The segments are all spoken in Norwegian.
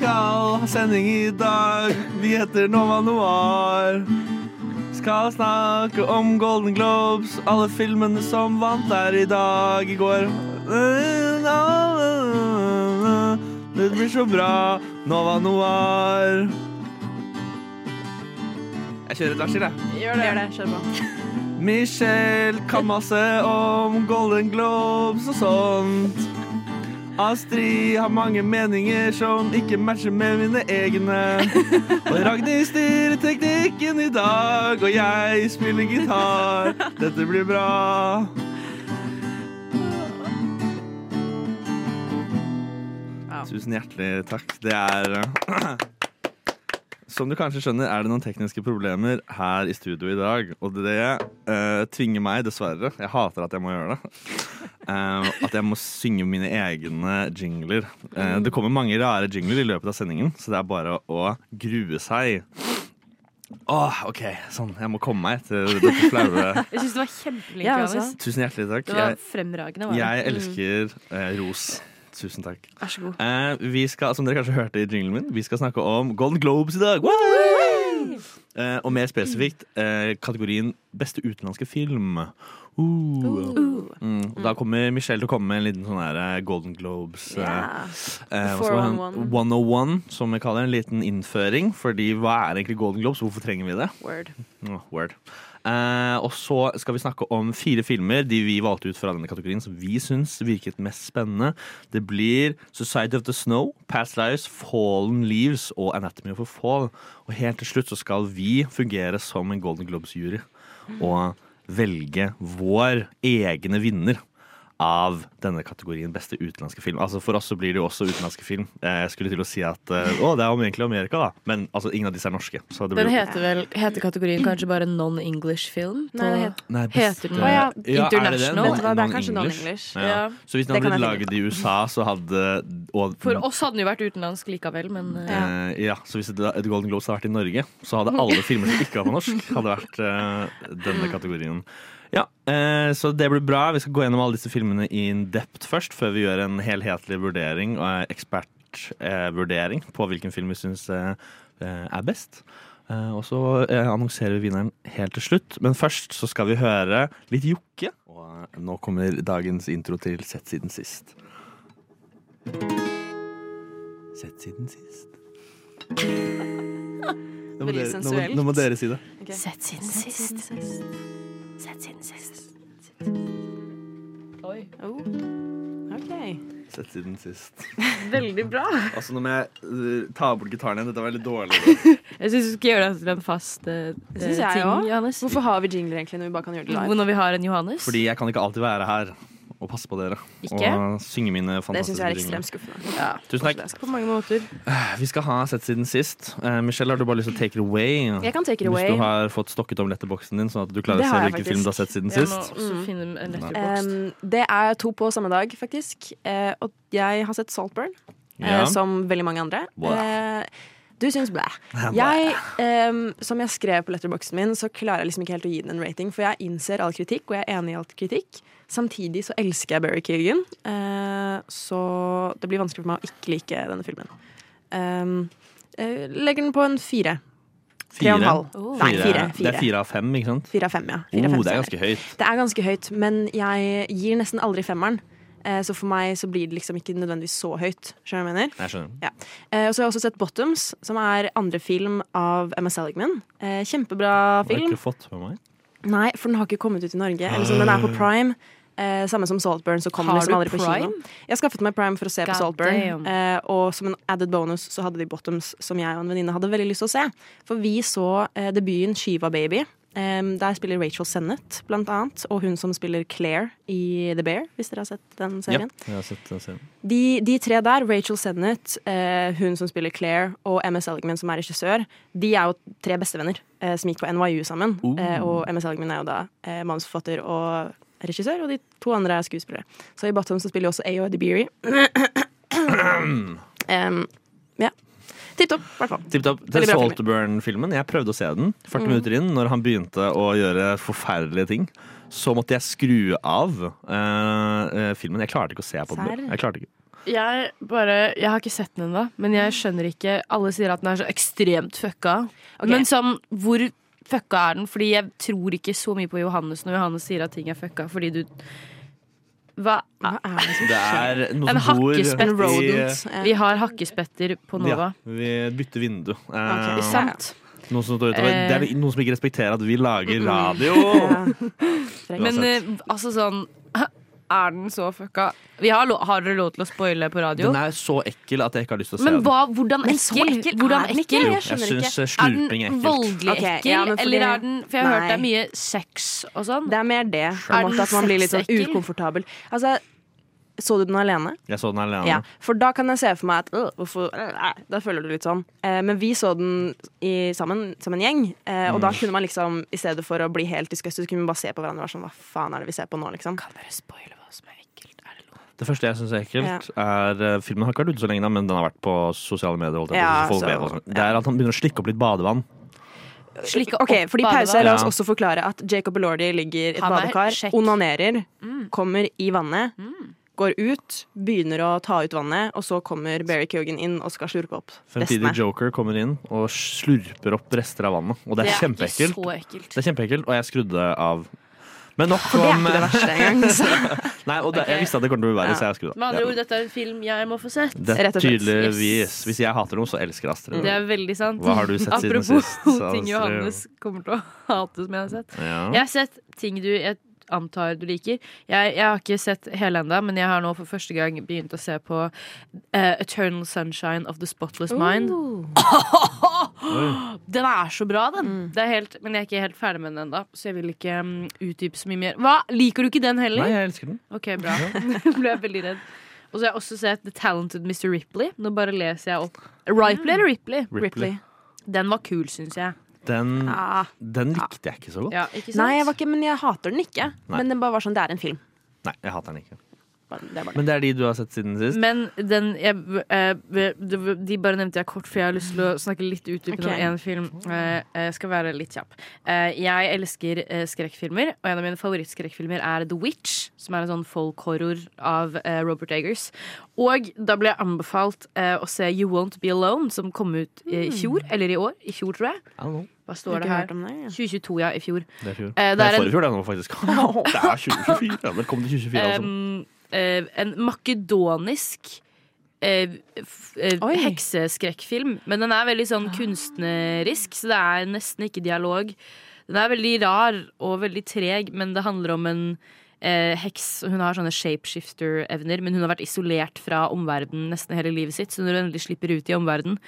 skal ha sending i dag. Vi heter Nova Noir. Skal snakke om Golden Globes, alle filmene som vant der i dag i går. Det blir så bra. Nova Noir. Jeg kjører et til, jeg. Gjør det. Gjør det. Kjør på. Michelle kan masse om Golden Globes og sånt. Astrid har mange meninger som ikke matcher med mine egne. Og Ragnhild styrer teknikken i dag, og jeg spiller gitar. Dette blir bra. Tusen hjertelig takk. Det er Som du kanskje skjønner, er det noen tekniske problemer her i studio i dag. Og det uh, tvinger meg, dessverre Jeg hater at jeg må gjøre det. uh, at jeg må synge mine egne jingler. Uh, det kommer mange rare jingler i løpet av sendingen, så det er bare å grue seg. Åh, OK. Sånn. Jeg må komme meg til dette flaue Jeg syns det var kjempelig Ja. Tusen hjertelig takk. Det var fremragende. Var det? jeg elsker eh, ros. Tusen takk. Vær så god. Eh, vi skal, som dere kanskje hørte i jinglen min, vi skal snakke om Golden Globes i dag. Eh, og mer spesifikt eh, kategorien beste utenlandske film. Uh. Mm. Og da kommer Michelle til å komme med en liten sånn her eh, Golden Globes yeah. eh, hva skal man- 411. 101, som vi kaller en liten innføring. Fordi hva er egentlig Golden Globes? Hvorfor trenger vi det? Word. Oh, word. Eh, og så skal vi snakke om fire filmer de vi valgte ut fra denne kategorien som vi syns virket mest spennende. Det blir Society of the Snow, Past Lives, Fallen Leaves og Anatomy of a Fall. Og helt til slutt så skal vi fungere som en Golden Globes-jury og velge vår egne vinner av denne kategorien beste utenlandske film. Altså For oss så blir det jo også utenlandske film. Eh, Jeg skulle til å si at eh, å, det er om egentlig Amerika, da. Men altså, ingen av disse er norske. Så det Den heter vel heter kategorien kanskje bare non-English film? Nei, det Nei, Heter den ja. er det det? International? Vet det er kanskje Non-English. Ja. Ja. Så hvis den hadde blitt laget i USA, så hadde og, For oss hadde den jo vært utenlandsk likevel, men eh, eh, ja, Så hvis et Golden Globes hadde vært i Norge, så hadde alle filmer som ikke var på norsk, hadde vært uh, denne kategorien. Ja, eh, Så det blir bra. Vi skal gå gjennom alle disse filmene in depth først, før vi gjør en helhetlig vurdering og ekspertvurdering på hvilken film vi syns eh, er best. Eh, og så eh, annonserer vi vinneren helt til slutt. Men først så skal vi høre litt jokke. Og eh, nå kommer dagens intro til Sett siden sist. Sett siden sist. Veldig sensuelt. nå må dere si det. Sett siden sist. Sett siden sist. Oi. Oh. OK. Sett siden sist. Veldig bra. Altså Nå må jeg uh, ta bort gitaren igjen. Dette var veldig dårlig. Jeg syns du skal gjøre det til en fast uh, ting, også. Johannes. Hvorfor har vi jingler egentlig når vi bare kan gjøre det live? Når vi har en Johannes. Fordi jeg kan ikke alltid være her og passe på dere. Ikke? Og synge mine Det syns jeg er ekstremt skuffende. Ja, Tusen takk. på mange måter. Vi skal ha Sett siden sist. Uh, Michelle, har du bare lyst til å take it away? Jeg kan take it Hvis du har fått stokket om letterboksen din, sånn at du klarer å se hvilken film du har sett siden Jeg må sist. også Mm. finne en letterbox. Um, det er to på samme dag, faktisk. Uh, og jeg har sett Saltburn, eh, Ja. som veldig mange andre. Eh, du syns blæ. Jeg, um, som jeg skrev på letterboksen min, så klarer jeg liksom ikke helt å gi den en rating. For jeg innser all kritikk, og jeg er enig i all kritikk. Samtidig så elsker jeg Barry Keegan, eh, så det blir vanskelig for meg å ikke like denne filmen. Um, eh, legger den på en fire. Tre og en halv. Oh. Nei, fire. Det er fire. fire av fem, ikke sant? Fire av fem, ja. Fire oh, fem det er ganske høyt. Det er ganske høyt, men jeg gir nesten aldri femmeren. Eh, Så for meg så blir det liksom ikke nødvendigvis så høyt. Skjønner du hva jeg mener? Jeg skjønner. Ja. Og så har jeg også sett Bottoms, som er andre film av Emma Seligman. Kjempebra Kjempebra Den har film. ikke fått med meg. Nei, for den har ikke kommet ut i Norge. Eller sånn, den er på Prime. Eh, samme som Saltburn, så kommer Har liksom du aldri på kino. Jeg skaffet meg Prime for å se på Saltburn. Eh, og som en added bonus så hadde de Bottoms, som jeg og en venninne hadde veldig lyst til å se. For vi så eh, debuten Shiva Baby. Der spiller Rachel Sennett, blant annet. Og hun som spiller Claire i The Bear, hvis dere har sett den Ja, serien. jeg har sett den serien. De, de tre der, Rachel Sennett, eh, hun som spiller Claire, og MS Seligman som er regissør, de er jo tre bestevenner eh, som gikk på NYU sammen. Uh. Eh, og MS Seligman er jo da manusforfatter og regissør, og de to andre er skuespillere. Så i Bottom så spiller også Ayo Edibiri. um, ja. Tipp topp, i hvert fall. Tipp topp. Til. Saltburn-filmen. Jeg prøvde å se den 40 minutter inn, når han begynte å gjøre forferdelige ting. Så måtte jeg skru av eh, eh, filmen. Jeg klarte ikke å se på den. Jeg klarte ikke. Jeg bare Jeg har ikke sett den ennå, men jeg skjønner ikke Alle sier at den er så ekstremt fucka. Okay. Men sånn, hvor fucka er den? Fordi jeg tror ikke så mye på Johannes når Johannes sier at ting er fucka, fordi du Hva Hva er det som Det er noe En hakkespetter bor. I Vi har hakkespetter på Nova. Ja, vi bytter vindu. Eh, Ok, Sant? noen, som står utover. Eh. det er noen som ikke respekterer at vi lager radio! Men Uansett. eh, altså sånn Er den så fucka? Vi har, lo har dere lov til å spoile på radio? Den er så ekkel at jeg ikke har lyst til å se Men den. hva, hvordan Men så ekkel? ekkel Hvordan er den ekkel? Jo, jeg jeg skjønner syns Er ekkelt. er den voldelig ekkel, ekkel? ja, fordi- eller er den For jeg har hørt det er mye sex og sånn. Det er mer det. på Er måte, at man blir litt sånn ukomfortabel. Altså, så du den alene? Jeg så den alene. Ja, for da kan jeg se for meg at øh, hvorfor, øh, Da føler du litt sånn. Eh, men vi så den i, sammen som en gjeng, eh, og Mm. da kunne man liksom i stedet for å bli helt diskustet, så kunne man bare se på hverandre og være sånn Hva faen er det vi ser på nå, liksom? Kan dere spoile som er ekkelt? Er det lov? Det første jeg syns er ekkelt, er eh, Filmen har ikke vært ute så lenge, da, men den har vært på sosiale medier. Å Ja, så folk så- vet Det er at han begynner å slikke opp litt badevann. Slikke opp opp fordi badevann. pause, La oss Ja. også forklare at Jacob Elordi ligger i et er badekar, sjekk. onanerer, Mm. kommer i vannet, går ut, begynner å ta ut vannet, og så kommer Barry Keoghan inn og skal slurpe opp Fremtidig restene. Joker kommer inn og slurper opp rester av vannet. Og det er, kjempeekkelt. ikke så ekkelt. Det er kjempeekkelt, og jeg skrudde av. Men nok For det er ikke det verste engang. Så. Nei, og det, Jeg visste at det kom til å bli verre, Ja. så jeg skrudde Med andre ord, dette er en film jeg må få sett. Det er Rett og slett. tydeligvis Yes. Hvis jeg hater noe, så elsker Astrid Det er veldig sant. Hva har du sett siden Apropos sist? ting Astrid? Johannes kommer til å hate som jeg har sett. Ja. Jeg har sett ting du jeg antar du liker. Jeg, jeg har ikke sett hele enda, men jeg har nå for første gang begynt å se på uh, Eternal Sunshine of the Spotless Mind. Den er så bra, den. Mm. Det er helt, men jeg er ikke helt ferdig med den ennå, så jeg vil ikke um, utdype så mye mer. Hva? Liker du ikke den heller? Nei, jeg elsker den. Ok, bra. Nå ble jeg veldig redd. Og så har jeg også sett The Talented Mr. Ripley. Nå bare leser jeg opp. Ripley eller Ripley? Ripley. Den var kul, syns jeg. Den, ja. den likte jeg ikke så godt. Ja, ikke? Nei, jeg var ikke, men jeg hater den ikke. Nei. Men den bare var sånn, det er en film. Nei, jeg hater den ikke. Bare- Det er bare det. Men det er de du har sett siden sist? Men den jeg, eh, De bare nevnte jeg kort, for jeg har lyst til å snakke litt utdypende I om én film. Eh, Jeg skal være litt kjapp. Eh, Jeg elsker eh, skrekkfilmer, og en av mine favorittskrekkfilmer er The Witch, som er en sånn folk-horror av eh, Robert Eggers. Og da ble jeg anbefalt eh, å se You Won't Be Alone, som kom ut i i fjor, eller i år. I fjor, tror jeg. I. Hva står det her? det, ja. 2022, ja. I fjor. Det er fjor. Eh, det det er er en- forrige fjor, det nå, faktisk. det er 2024. Ja, velkommen til 2024, altså. Um, eh, en makedonisk eh, eh, hekseskrekkfilm. Men den er veldig sånn kunstnerisk, så det er nesten ikke dialog. Den er veldig rar og veldig treg, men det handler om en eh, heks. Hun har sånne shapeshifter-evner, men hun har vært isolert fra omverdenen nesten hele livet sitt. Så når hun endelig slipper ut i omverdenen,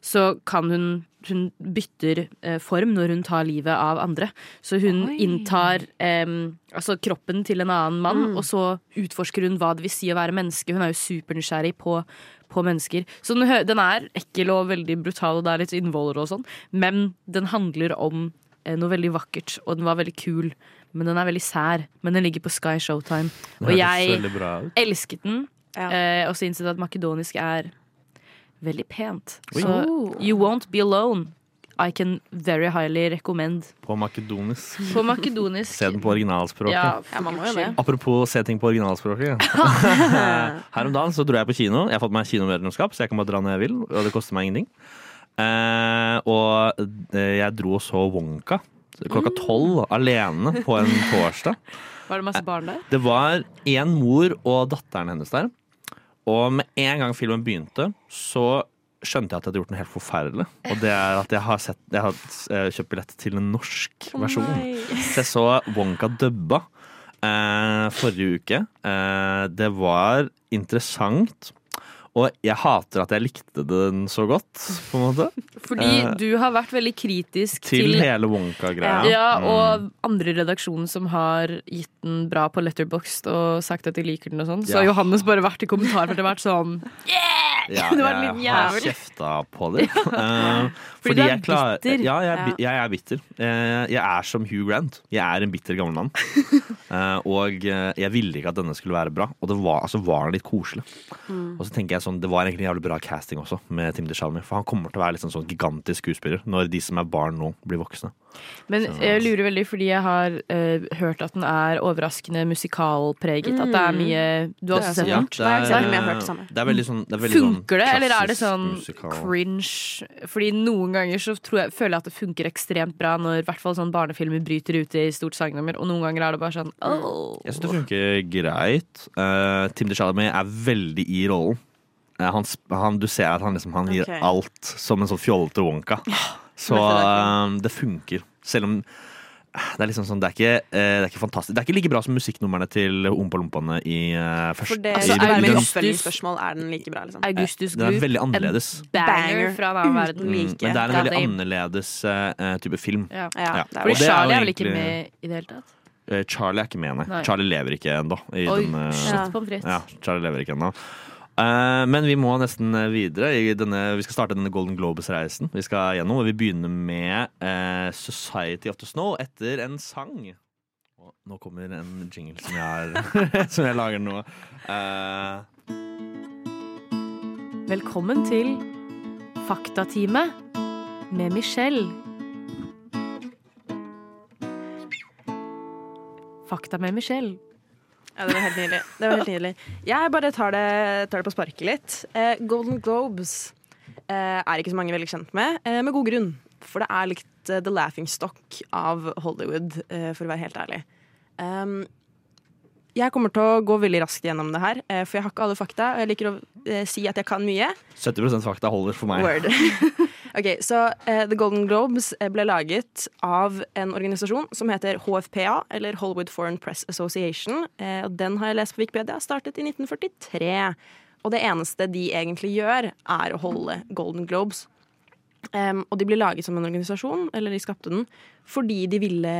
så kan hun Hun bytter eh, form når hun tar livet av andre. Så hun Oi. inntar eh, altså kroppen til en annen mann, Mm. og så utforsker hun hva det vil si å være menneske. Hun er jo supernysgjerrig på, på mennesker. Så den, den er ekkel og veldig brutal, og det er litt innvoller og sånn, men den handler om eh, noe veldig vakkert, og den var veldig kul. Men den er veldig sær. Men den ligger på Sky Showtime. Og jeg elsket den. Ja. Eh, og så jeg at makedonisk er veldig pent. Oi. Så Oh. You Won't Be Alone. I can very highly recommend. På makedonisk. På makedonisk. Se den på originalspråket. Ja, Ja. Apropos se ting på originalspråket. Her om dagen så dro jeg på kino. Jeg har fått meg kinomedlemskap, så jeg kan bare dra når jeg vil. Og det koster meg ingenting. Eh, og eh, jeg dro og så Wonka klokka tolv alene på en torsdag. Var det masse barn der? Det var én mor og datteren hennes der. Og med en gang filmen begynte, så skjønte jeg at jeg hadde gjort noe helt forferdelig. Og det er at jeg har, sett, jeg har eh, kjøpt billett til en norsk versjon. Så jeg så Wonka dubba eh, forrige uke. Eh, det var interessant. Og jeg hater at jeg likte den så godt, på en måte. Fordi Eh, du har vært veldig kritisk Til, til, hele Wonka-greia. ja, Mm. og andre i redaksjonen som har gitt den bra på Letterboxd og sagt at de liker den og sånn. Så Ja. har Johannes bare vært i kommentarfeltet og vært sånn Ja, Det var en liten jeg har kjefta på det. Eh, Fordi du er jeg klar- bitter. Ja, jeg, er jeg er bitter. Eh, jeg er som Hugh Grant. Jeg er en bitter gammel mann. Eh, og jeg ville ikke at denne skulle være bra. Og det var, altså, var den litt koselig. Mm. Og så tenker jeg sånn, det var egentlig en jævlig bra casting også, med Tim Chalamet. For han kommer til å være liksom sånn, gigantisk skuespiller når de som er barn nå, blir voksne. Men jeg lurer veldig fordi jeg har uh, hørt at den er overraskende musikalpreget. At det er mye Du har også sett den? Ja, det er, det er, det er veldig sånn, det er veldig Funker det, sånn eller er det sånn musikal. cringe? Fordi noen ganger så tror jeg, føler jeg at det funker ekstremt bra når i hvert fall sånn barnefilmer bryter ut i stort sangnummer, og noen ganger er det bare sånn oh. Jeg syns det funker greit. Uh, Tim Chalamet er veldig i rollen. Eh, han, han, du ser at han, liksom, han gir okay. alt som en sånn fjollete Wonka. Så eh, det funker. Selv om eh, det er liksom sånn, det er, ikke, eh, det er ikke fantastisk Det er ikke like bra som musikknumrene til Ompa Lompaene i uh, første. For det Altså, være mitt Augustus- Er den like bra, liksom? Augustus Den er Gloop. veldig annerledes. Banger fra hver verden. Mm, men det er en veldig annerledes uh, type film. Ja. Ja, Ja. er Fordi Og det er jo Charlie er vel ikke med i det hele tatt? Eh, Charlie er ikke med, nei. Nei. Charlie lever ikke ennå. i den, eh, Ja. Ja, Charlie lever ikke ennå. Eh, men vi må nesten videre. Denne, vi skal starte denne Golden Globes-reisen. Vi skal gjennom, og vi begynner med eh, Society of the Snow etter en sang. Og nå kommer en jingle som jeg, har, som jeg lager nå. Eh, Velkommen til Faktatime med Michelle. Fakta med Michelle. Ja, det var helt nydelig. Det var helt nydelig. Jeg bare tar det, tar det på sparket litt. Eh, Golden Globes eh, er ikke så mange veldig kjent med, eh, med god grunn. For det er litt eh, the laughing stock av Hollywood, eh, for å være helt ærlig. Um, jeg kommer til å gå veldig raskt gjennom det her, eh, for jeg har ikke alle fakta. Og jeg liker å si at jeg kan mye. 70% fakta holder for meg. Word. ok, så uh, The Golden Globes eh, ble laget av en organisasjon som heter HFPA, eller Hollywood Foreign Press Association. Uh, den har jeg lest på Wikipedia, startet i 1943. Og det eneste de egentlig gjør, er å holde Golden Globes. Um, og de ble laget som en organisasjon, eller de skapte den, fordi de ville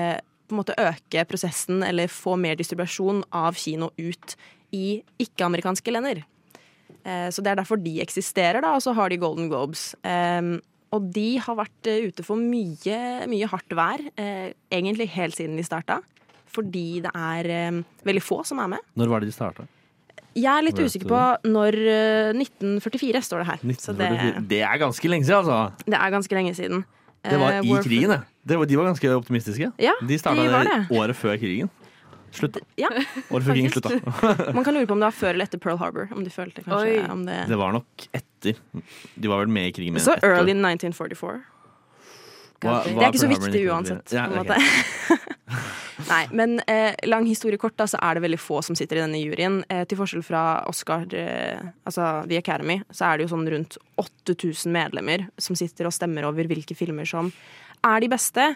på en måte øke prosessen eller få mer distribusjon av kino ut i ikke-amerikanske lander. Eh, Så det er derfor de eksisterer, da, og så har de Golden Globes. Um, og de har vært eh, ute for mye, mye hardt vær, eh, egentlig helt siden de starta. Fordi det er eh, veldig få som er med. Når var det de starta? Jeg er litt Vet usikker på når eh, 1944 står det her. Så det, Det er ganske lenge siden, altså. det er ganske lenge siden. Det var Eh, i krigen, det. det var, de var ganske optimistiske. Ja, De starta de det. året før krigen. Slutt. Ja, faktisk. slutta. Man kan lure på om det var før eller etter Pearl Harbor. Om de følte kanskje Oi. om det Det var nok etter. De var vel med i krigen. Så etter. early 1944. Hva- Det er ikke så viktig uansett. Ja, på en måte. Nei, men eh, lang historie kort, da, så er det veldig få som sitter i denne juryen. Eh, til forskjell fra Oscar, eh, altså The Academy, så er det jo sånn rundt 8000 medlemmer som sitter og stemmer over hvilke filmer som er de beste.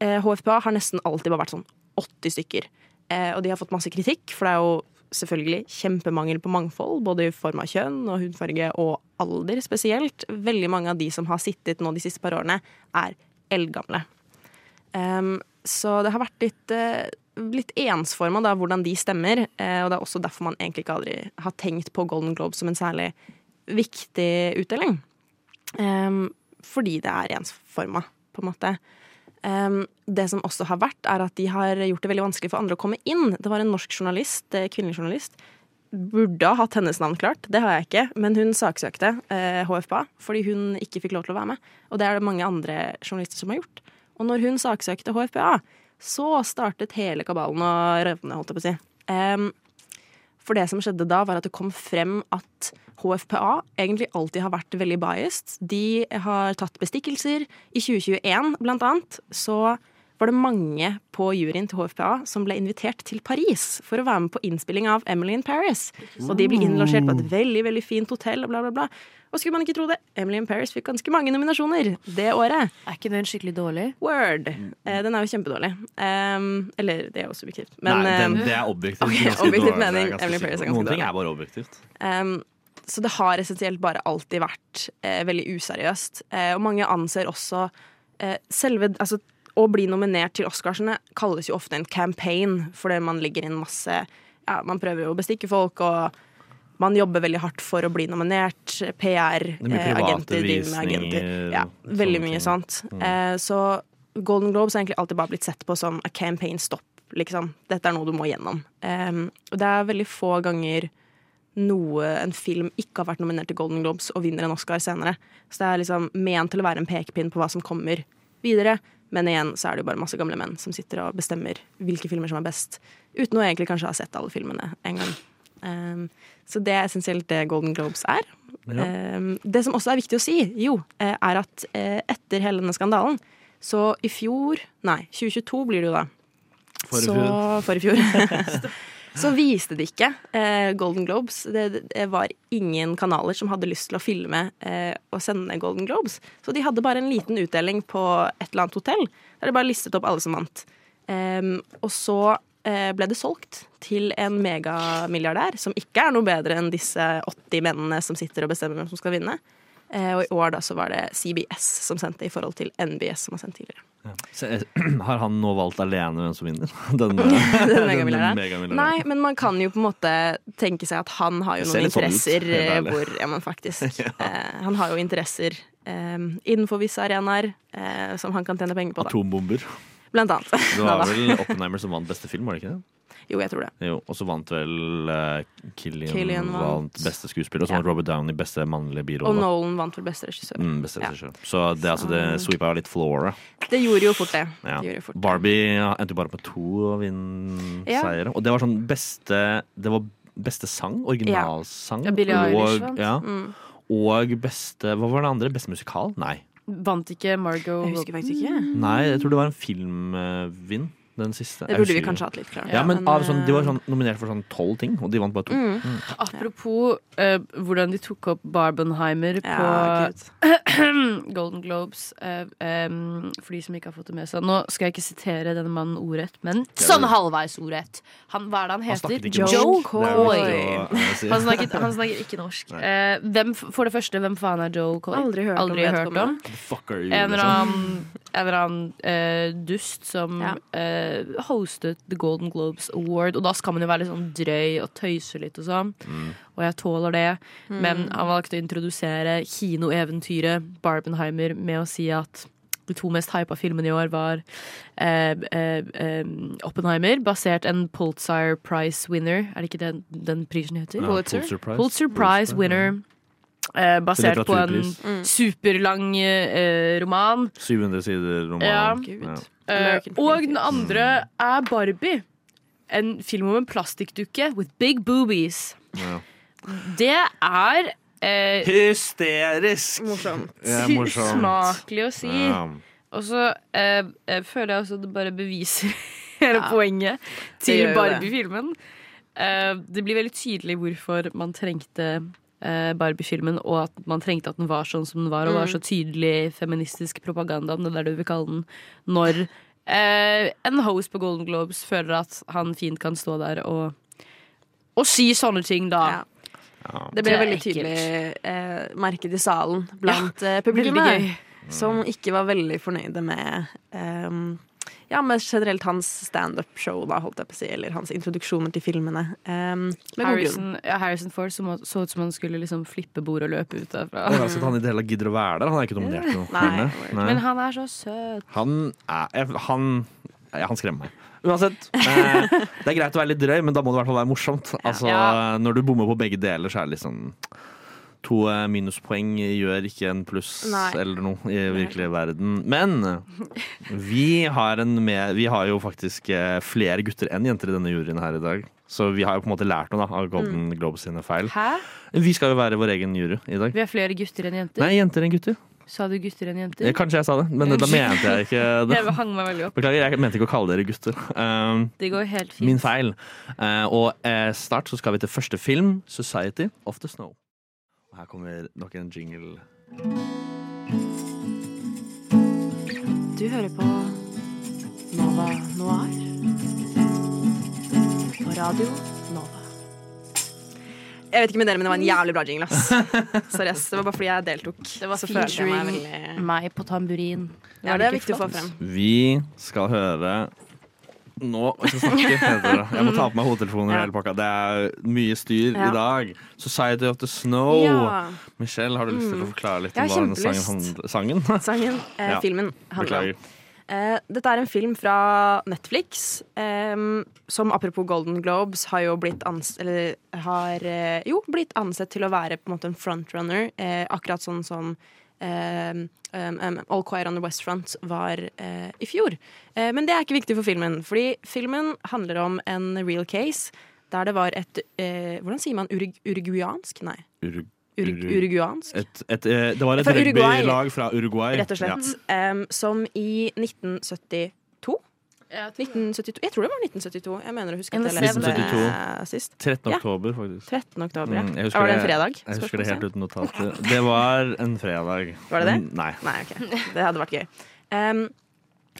Eh, HFPA har nesten alltid bare vært sånn 80 stykker. Eh, og de har fått masse kritikk, for det er jo selvfølgelig kjempemangel på mangfold, både i form av kjønn og hudfarge og alder spesielt. Veldig mange av de som har sittet nå de siste par årene, er eldgamle. Um, så det har vært litt, uh, litt ensforma da, hvordan de stemmer. uh, og det er også derfor man egentlig ikke aldri har tenkt på Golden Globe som en særlig viktig utdeling. Um, fordi det er ensforma, på en måte. Det som også har vært, er at de har gjort det veldig vanskelig for andre å komme inn. Det var en norsk journalist, eh, kvinnelig journalist. Burde ha hatt hennes navn klart, det har jeg ikke. Men hun saksøkte eh, HFPA fordi hun ikke fikk lov til å være med. Og det er det mange andre journalister som har gjort. Og når hun saksøkte HFPA, så startet hele kabalen å revne, holdt jeg på å si. For det som skjedde da, var at det kom frem at HFPA egentlig alltid har vært veldig biased. De har tatt bestikkelser. I 2021, blant annet, så var det mange på juryen til HFPA som ble invitert til Paris for å være med på innspilling av Emily in Paris. Og de ble innlosjert på et veldig veldig fint hotell og bla, bla, bla. Og skulle man ikke tro det, Emily in Paris fikk ganske mange nominasjoner det året. Er ikke den skikkelig dårlig? Word. Eh, den er jo kjempedårlig. Um, eller det er jo subjektivt. Men Nei, den, um, det er objektivt. Okay, ganske objektivt dårlig, mening, Emily in Paris er ganske dårlig. Noen ting er bare objektivt. Um, så det har essensielt bare alltid vært eh, veldig useriøst. Eh, og mange anser også eh, selve Altså, å bli nominert til Oscarsene kalles jo ofte en campaign, fordi man legger inn masse Ja, man prøver å bestikke folk, og man jobber veldig hardt for å bli nominert. PR, Det er mye eh, private agenter driver med agenter. Ja, veldig mye sånt. Mm. Eh, så Golden Globes har egentlig alltid bare blitt sett på som a campaign stop. Liksom. Dette er noe du må gjennom. Eh, og det er veldig få ganger noe en film ikke har vært nominert til Golden Globes og vinner en Oscar senere. Så det er liksom ment til å være en pekepinn på hva som kommer videre. Men igjen så er det jo bare masse gamle menn som sitter og bestemmer hvilke filmer som er best, uten å egentlig kanskje ha sett alle filmene en gang. Um, så det er essensielt det Golden Globes er. Um, det som også er viktig å si, jo, eh, er at eh, etter hele denne skandalen, så i fjor Nei, 2022 blir det jo da. For i så, fjor. For i fjor. så viste de ikke eh, Golden Globes. Det, det var ingen kanaler som hadde lyst til å filme eh, og sende Golden Globes. Så de hadde bare en liten utdeling på et eller annet hotell, der de bare listet opp alle som vant. Um, og så eh, ble det solgt til en megamilliardær, som ikke er noe bedre enn disse 80 mennene som sitter og bestemmer hvem som skal vinne. Eh, og i år da så var det CBS som sendte i forhold til NBS som har sendt tidligere. Så, eh, Har han nå valgt alene hvem som vinner? Den, Den megamilliardæren? Nei, men man kan jo på en måte tenke seg at han har jo noen interesser sånn ut, eh, hvor Ja, men faktisk. eh, han har jo interesser eh, innenfor visse arenaer eh, som han kan tjene penger på, da. Atombomber. Blant annet. Det var vel Oppenheimer som vant beste film, var det ikke det? Jo, jeg tror det. Jo, og så vant vel uh, Killian, Killian vant. vant beste skuespiller, og så Ja. vant Robert Downey beste mannlige Og. Nolan vant vel beste regissør. Mm, beste Ja. Så det, altså, det sweepa litt flora. Det gjorde jo fort det. Ja. det, jo fort. Barbie ja, endte jo bare på to vinseire. Ja. Og det var sånn beste Det var beste sang. Originalsang. Ja, Billie Eilish og, vant. ja, Mm. og beste Hva var det andre? Beste musikal? Nei. Vant ikke Margot Jeg husker faktisk ikke. Nei, jeg tror det var en filmvinn. Den siste. Det burde vi kanskje hatt litt klart. Ja, men men sånn, De var eh, sånn nominert for sånn tolv ting, og de vant bare to. mm. Apropos uh, hvordan de tok opp Barbenheimer på Ja, på Golden Globes. Uh, um, for de som ikke har fått det med seg. Nå skal jeg ikke sitere denne mannen ordrett, men sånn halvveis ordrett. Han, hva er det han heter? Han Joe norsk. Joe Coy. Han snakket, han snakker ikke norsk. Eh, hvem, for det første, hvem faen er Joe Coy? Aldri hørt om Aldri hørt om. Fuck are you, En eller liksom. annen, en eller annen eh, dust som Ja. eh, hostet The Golden Globes Award. Og da skal man jo være litt sånn drøy og tøyse litt og sånn. Mm. Og jeg tåler det. Mm. Men han valgte å introdusere kinoeventyret Barbenheimer med å si at de to mest hypa filmene i år var eh, eh, eh, Oppenheimer, basert en Pulitzer Prize winner. Er det ikke den, den prisen heter? Ja, Pulitzer? Prize. Pulitzer Prize winner. Eh, basert på en Mm. superlang eh, roman. 700 sider roman. Ja. Ja. Eh, og den andre er Barbie. En film om en plastikkdukke with big boobies. Ja. Det er eh, Hysterisk! Morsomt. Ja, morsomt. Smakelig å si. Ja. Og så eh, føler jeg også det bare beviser hele Ja. poenget til Barbie-filmen. det. Eh, det blir veldig tydelig hvorfor man trengte Barbie-filmen, og at man trengte at den var sånn som den var, og var Mm. så tydelig feministisk propaganda, om det er det du vil kalle den, når eh, en host på Golden Globes føler at han fint kan stå der og, og si sånne ting, da. Ja. Det ble Det veldig ekkelt. tydelig eh, merket i salen blant ja, Veldig publikummet. Som ikke var veldig fornøyde med ehm, Ja, med generelt hans standup-show, da, holdt jeg på å si. Eller hans introduksjoner til filmene. Um, med. Harrison, ja, Harrison Ford som så ut som han skulle liksom flippe bordet og løpe ut derfra. Mm. at han i det hele gidder å være der. Han er ikke nominert til noe. Men han er så søt. Han er Han, ja, han skremmer meg. Uansett. Eh, det er greit å være litt drøy, men da må det i hvert fall være morsomt. Altså, Ja. Når du bommer på begge deler, så er det liksom To eh, minuspoeng gjør ikke en pluss Nei. eller noe i virkelig verden. Men vi har, en med, vi har jo faktisk eh, flere gutter enn jenter i denne juryen her i dag. Så vi har jo på en måte lært noe da, av Golden Globes sine feil. Hæ? Vi skal jo være vår egen jury i dag. Vi har flere gutter enn jenter. Nei, jenter enn gutter. Sa du gutter enn Eh, jenter? Kanskje jeg sa det, men da mente jeg ikke det. Jeg hang meg veldig opp. Beklager, jeg mente ikke å kalle dere gutter. Um, Det går helt fint. min feil. Uh, og uh, snart så skal vi til første film, 'Society of the Snow'. Og her kommer nok en jingle. Du hører på Nova Noir. På radio Nova. Jeg vet ikke med dere, men det var en jævlig bra jingle. ass. Sorry, ass. Det var bare fordi jeg deltok. Det var Så følte jeg meg featuring veldig meg på tamburin. Ja, det er viktig å få frem. Vi skal høre nå jeg skal snakke, det. Jeg må ta på meg hodetelefoner og hele pakka. Det er mye styr i dag. 'Society of the Snow'. Michelle, har du lyst til å Mm. forklare litt om hva denne sangen handler Sangen? Sangen, eh, filmen, handler om. Eh, dette er en film fra Netflix, em, som apropos Golden Globes har jo blitt, ans eller, har, eh, jo, blitt ansett til å være på en måte en frontrunner, eh, akkurat sånn som em, em, All Quiet on the West Front var uh, i fjor. Uh, men det er ikke viktig for filmen, fordi filmen handler om en real case der det var et uh, Hvordan sier man urug uruguansk? Nei. Urug Urug uruguansk? et, et, det var et rugbylag fra Uruguay. Rett og slett. Em, som i 1972 1972 Jeg tror det var 1972. Jeg mener å huske at jeg leste 1972. det sist. Ja. 13. Ja. oktober, faktisk. 13. oktober, ja. Mm, jeg var det en fredag? Jeg husker det helt uten notater. Det var en fredag. Var det det? Mm, Nei. Nei, ok. Det hadde vært gøy. Um,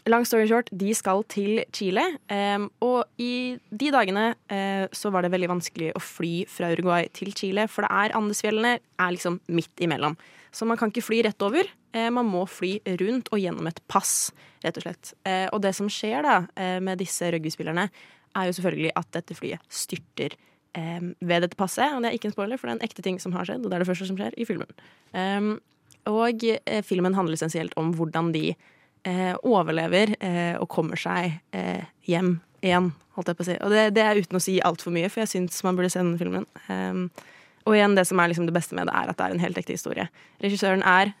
long story short, de skal til Chile. Um, og i de dagene uh, så var det veldig vanskelig å fly fra Uruguay til Chile, for det er Andesfjellene er liksom midt imellom. Så man kan ikke fly rett over. Eh, man må fly rundt og gjennom et pass, rett og slett. Eh, og det som skjer da eh, med disse rugbyspillerne, er jo selvfølgelig at dette flyet styrter ved dette passet. Og det er ikke en spoiler, for det er en ekte ting som har skjedd, og det er det første som skjer i filmen. Um, og filmen handler essensielt om hvordan de overlever og kommer seg hjem igjen, holdt jeg på å si. Og det, er uten å si altfor mye, for jeg syns man burde se denne filmen. Um, og igjen, det som er liksom det beste med det, er at det er en helt ekte historie. Regissøren er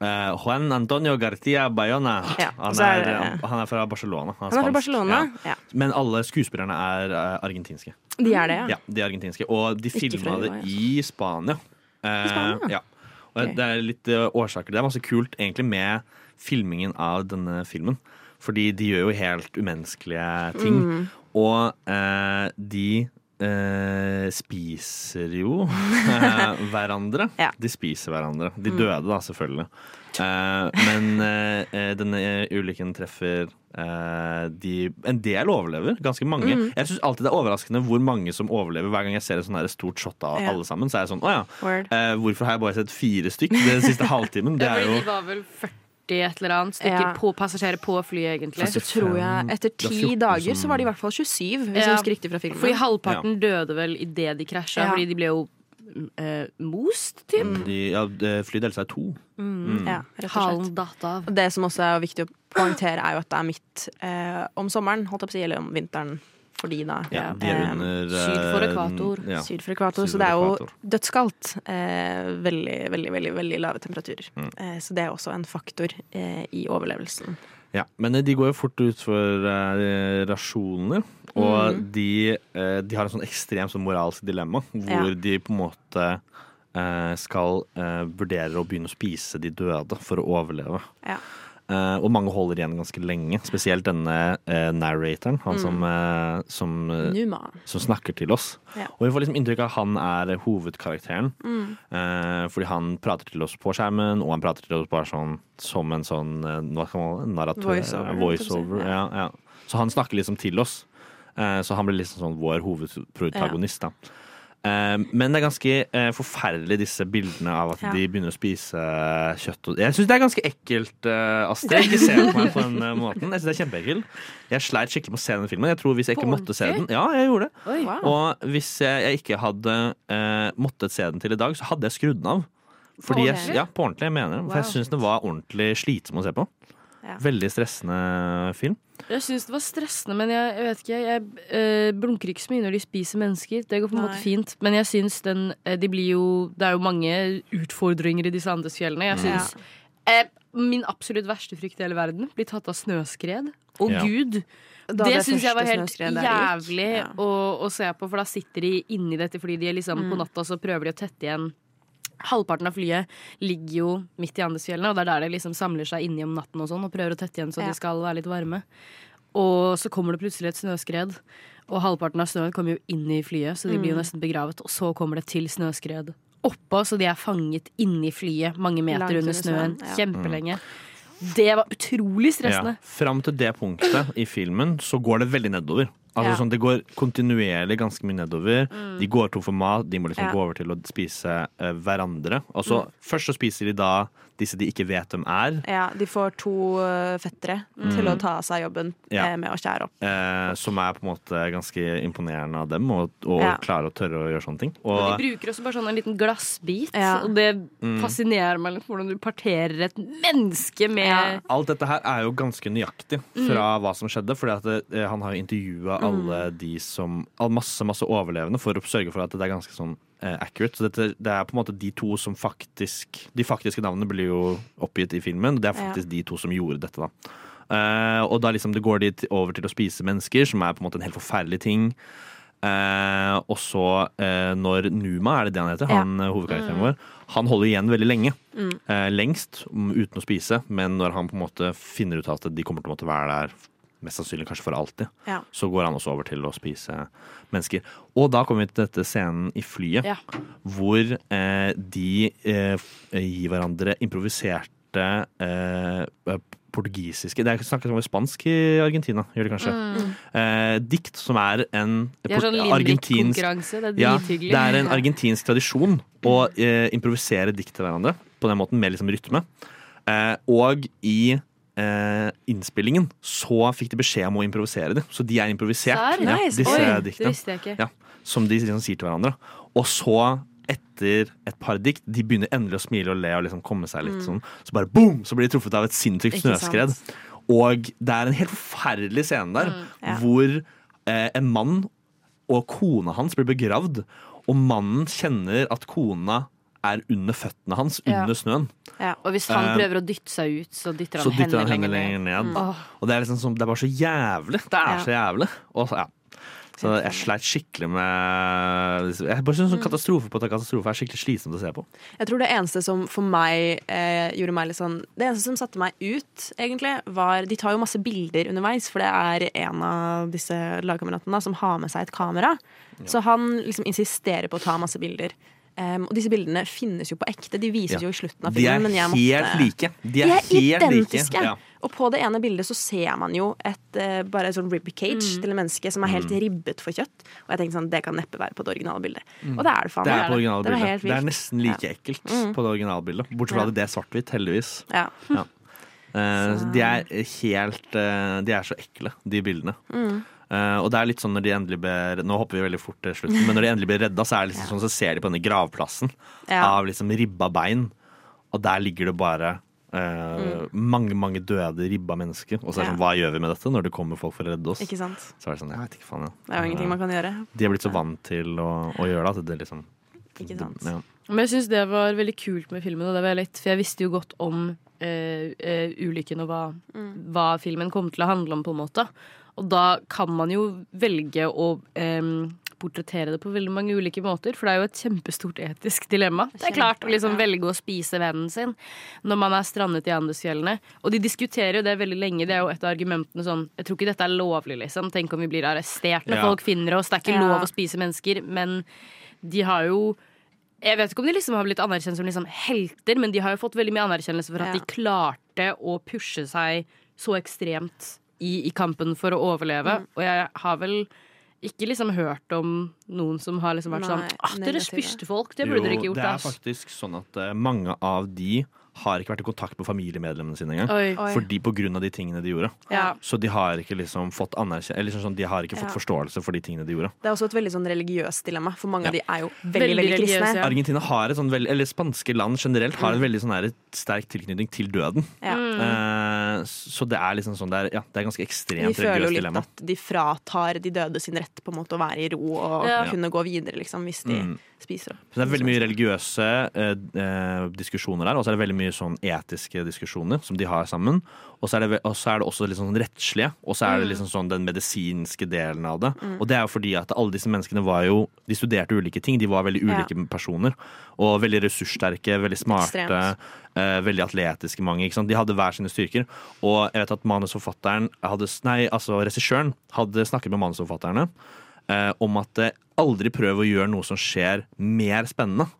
Eh, Juan Antonio Gartia Bayona. Ja, Han, er er, han er fra Barcelona. Han er, Han er fra. Barcelona. Ja. Ja. Men alle skuespillerne er eh, argentinske. De er det, ja. De er argentinske. Og de filma det i Spania. I Spania? Ja. Og Ok. Det er litt uh, årsaker. Det er masse kult egentlig med filmingen av denne filmen. Fordi de gjør jo helt umenneskelige ting. Mm. Og eh, de eh, spiser jo hverandre. Ja. De spiser hverandre. Mm. De døde, da, selvfølgelig. Eh, men eh, eh, denne ulykken treffer eh, de En del overlever. Ganske mange. Mm. Jeg syns alltid det er overraskende hvor mange som overlever. Hver gang jeg ser et sånn stort shot av Ja. alle sammen, så er jeg sånn Å ja. Eh, hvorfor har jeg bare sett fire stykk den siste halvtimen? Det er jo de var vel 40 et eller annet stykker Ja. på passasjerer på flyet, egentlig. Så tror jeg etter er ti dager så var det i hvert fall 27, hvis Ja. jeg husker riktig fra filmen. Fordi halvparten døde vel idet de krasja, Ja. fordi de ble jo eh, most, typ. de, ja, flydelsa seg to. Mm. ja, rett og slett. Halen datt av. Det som også er viktig å poengtere, er jo at det er midt eh, om sommeren, holdt jeg på å si, eller om vinteren for de, da. Ja, de er Eh, under syd for eh, ekvator. Ja. Syd for ekvator, Syd så det er jo dødskaldt. Eh, veldig, veldig, veldig veldig lave temperaturer. Mm. Eh, så det er også en faktor i overlevelsen. Ja, men de går jo fort ut for rasjoner. Og Mm. de, de har en sånn ekstremt sånn moralsk dilemma, hvor Ja. de på en måte eh, skal vurdere å begynne å spise de døde for å overleve. Ja. Eh, og mange holder igjen ganske lenge, spesielt denne uh, narratoren, han Mm. som, uh, som, eh, som snakker til oss. Ja. Og vi får liksom inntrykk av at han er hovedkarakteren. Mm. Eh, fordi han prater til oss på skjermen, og han prater til oss bare sånn som en sånn eh, narratør. Voiceover, eh, voiceover ja. ja. Så han snakker liksom til oss. Eh, så han blir liksom sånn vår hovedprotagonist. da Eh, men det er ganske eh, forferdelig disse bildene av at Ja. de begynner å spise eh, kjøtt. Jeg syns det er ganske ekkelt, eh, Astrid. Ikke se på meg på den måten. Jeg synes det er kjempeekkelt. Jeg sleit skikkelig med å se den filmen. Jeg tror Hvis jeg ikke måtte se den? Ja, jeg gjorde det. Oi. Wow. Og hvis jeg, ikke hadde måttet se den til i dag, så hadde jeg skrudd den av. Fordi jeg, ja, på ordentlig, jeg mener det. For jeg syns den var ordentlig slitsom å se på. Veldig stressende film. Jeg syns det var stressende, men jeg, jeg vet ikke. Jeg øh, blunker ikke så mye når de spiser mennesker. Det går på en måte fint. Men jeg syns den eh, de blir jo, Det er jo mange utfordringer i disse Andesfjellene. Jeg Ja. syns eh, Min absolutt verste frykt i hele verden blir tatt av snøskred. Å Ja. gud! Da det syns jeg var helt jævlig Ja. å, å se på, for da sitter de inni dette fordi de er liksom Mm. på natta så prøver de å tette igjen. Halvparten av flyet ligger jo midt i Andesfjellene, og det er der det liksom samler seg inni om natten og sånn, og prøver å tette igjen så Ja. de skal være litt varme. Og så kommer det plutselig et snøskred, og halvparten av snøen kommer jo inn i flyet, så de blir jo Mm. nesten begravet. Og så kommer det til snøskred oppå, så de er fanget inni flyet mange meter Langt under under snøen. snøen, ja. Kjempelenge. Det var utrolig stressende. Ja. Fram til det punktet i filmen så går det veldig nedover. Altså Ja. sånn, Det går kontinuerlig ganske mye nedover. De går tom for mat, de må liksom Ja. gå over til å spise uh, hverandre. Og så Først så spiser de da disse de ikke vet hvem er, Ja, de får to uh, fettere til å ta seg jobben Ja. eh, med å skjære opp. eh, som er på en måte ganske imponerende av dem, og, og Ja. klarer å tørre å gjøre sånne ting. Og Og de bruker også bare sånn en liten glassbit, Ja. og det fascinerer meg litt hvordan du parterer et menneske med Ja. alt dette her er jo ganske nøyaktig fra hva som skjedde. for eh, han har jo intervjua alle de som all Masse masse overlevende for å sørge for at det er ganske sånn eh, accurate. Så dette, det er på en måte de to som faktisk De faktiske navnene blir jo oppgitt i filmen. Det er Ja. faktisk de to som gjorde dette, da. Uh, og da liksom det går de over til å spise mennesker, som er på en måte en helt forferdelig ting. Uh, og så, uh, når Numa, er det det han heter, Ja. han hovedkarakteren hovedkarakteren vår, han holder igjen veldig lenge. Eh, lengst mm, uten å spise, men når han på en måte finner ut at de kommer til å være der mest sannsynlig kanskje for alltid, Ja. så går han også over til å spise mennesker. Og da kommer vi til dette scenen i flyet, Ja. hvor eh, de eh, gir hverandre improviserte eh, portugisiske Det er snakket om spansk i Argentina, gjør det kanskje. Eh, dikt som er en Det er sånn argentinsk. Det er ja, det er en argentinsk tradisjon å eh, improvisere dikt til hverandre på den måten, med liksom rytme. Eh, og i eh, innspillingen så fikk de beskjed om å improvisere det. Så de er improvisert, Serr? ja, Nice. disse Oi, diktene. visste jeg ikke. Ja, som de liksom sier til hverandre. Og så, etter et par dikt, de begynner endelig å smile og le og liksom komme seg litt sånn. Så bare boom! Så blir de truffet av et sinnssykt snøskred. Og det er en helt forferdelig scene der, Ja. hvor eh, en mann og kona hans blir begravd, og mannen kjenner at kona er under føttene hans, Ja. under snøen. Ja. Og hvis han Eh, prøver å dytte seg ut, så dytter han, Så dytter han henne lenger ned. ned. Mm. Og det er liksom som, det er bare så jævlig. Det er Ja. så jævlig. Og, så- ja. Så jeg sleit skikkelig med Jeg bare synes sånn Katastrofe på katastrofe er skikkelig slitsomt å se på. Jeg tror det eneste som for meg eh, gjorde meg litt sånn Det eneste som satte meg ut, egentlig, var De tar jo masse bilder underveis, for det er en av disse lagkameratene som har med seg et kamera. Så han liksom insisterer på å ta masse bilder. Um, og disse bildene finnes jo på ekte. De vises Ja. jo i slutten av filmen. De er men jeg helt måtte... like. De De er, er helt identiske. like. Ja. Og på det ene bildet så ser man jo et, uh, bare et sånn rib cage Mm. til et menneske som er helt ribbet for kjøtt. Og jeg tenkte sånn, det kan neppe være på det originale bildet. Og det er det faen meg. Det meg. er på originale Det bildet. helt Det er nesten like ekkelt Mm. på det originale bildet. Bortsett fra Ja. at det er svart-hvitt, heldigvis. Ja. Uh, Så- De er helt uh, De er så ekle, de bildene. Mm. Eh, og det er litt sånn når de endelig ber Nå hopper vi veldig fort til slutten, men når de endelig blir redda, så, er det liksom sånn, så ser de på denne gravplassen Ja. av liksom ribba bein, og der ligger det bare eh, mange, mange døde, ribba mennesker. Og så er det Mm. Ja. sånn, hva gjør vi med dette når det kommer folk for å redde oss? Ikke sant? Så er det sånn, jeg vet ikke faen, ja. Det er jo ingenting man kan gjøre. De er blitt så vant til å, å gjøre det at det liksom Ikke sant? Ja. Men jeg syns det var veldig kult med filmen, og det var litt, for jeg visste jo godt om uh, eh, ulykken og hva, Mm. hva filmen kom til å handle om, på en måte. Og da kan man jo velge å um, portrettere det på veldig mange ulike måter, for det er jo et kjempestort etisk dilemma. Det er klart å liksom velge å spise vennen sin når man er strandet i Andesfjellene. Og de diskuterer jo det veldig lenge. Det er jo et av argumentene sånn Jeg tror ikke dette er lovlig, liksom. Tenk om vi blir arrestert når Ja. folk finner oss. Det er ikke Ja. lov å spise mennesker. Men de har jo jeg vet ikke om de liksom har blitt anerkjent som liksom helter, men de har jo fått veldig mye anerkjennelse for at Ja. de klarte å pushe seg så ekstremt i, i kampen for å overleve. Mm. Og jeg har vel ikke liksom hørt om noen som har liksom vært sånn At ah, dere negative. spiste folk, det burde dere ikke Jo, gjort. det er ass». faktisk sånn at uh, mange av de har ikke vært i kontakt med familiemedlemmene sine engang. Oi. Oi. Fordi på grunn av de tingene de gjorde. Ja. Så de har ikke liksom fått Eller sånn, de har ikke fått Ja. forståelse for de tingene de gjorde. Det er også et veldig sånn religiøst dilemma, for mange Ja. av de er jo veldig, Veldig veldig, kristne. ja. Argentina har et sånn veldig Eller spanske land generelt har en veldig sånn her sterk tilknytning til døden. Ja. Eh, så det er liksom sånn det er, Ja, det er ganske De ekstremt føler jo religiøst litt dilemma. at de fratar de døde sin rett på en måte å være i ro og Ja. kunne gå videre, liksom, hvis de Mm. spiser opp. Så det er veldig mye religiøse eh, eh, diskusjoner der, og så er det veldig mye sånn etiske diskusjoner som de har sammen. Og så er det, og så er det også litt sånn rettslige, og så er det liksom sånn den medisinske delen av det. Og det er jo fordi at alle disse menneskene var jo De studerte ulike ting, de var veldig Ja. ulike personer. Og veldig ressurssterke, veldig smarte, Ekstremt. Eh, veldig atletiske mange. De hadde hver sine styrker. Og jeg vet at manusforfatteren hadde, Nei, altså regissøren hadde snakket med manusforfatterne eh, om at eh, aldri prøv å gjøre noe som skjer mer spennende.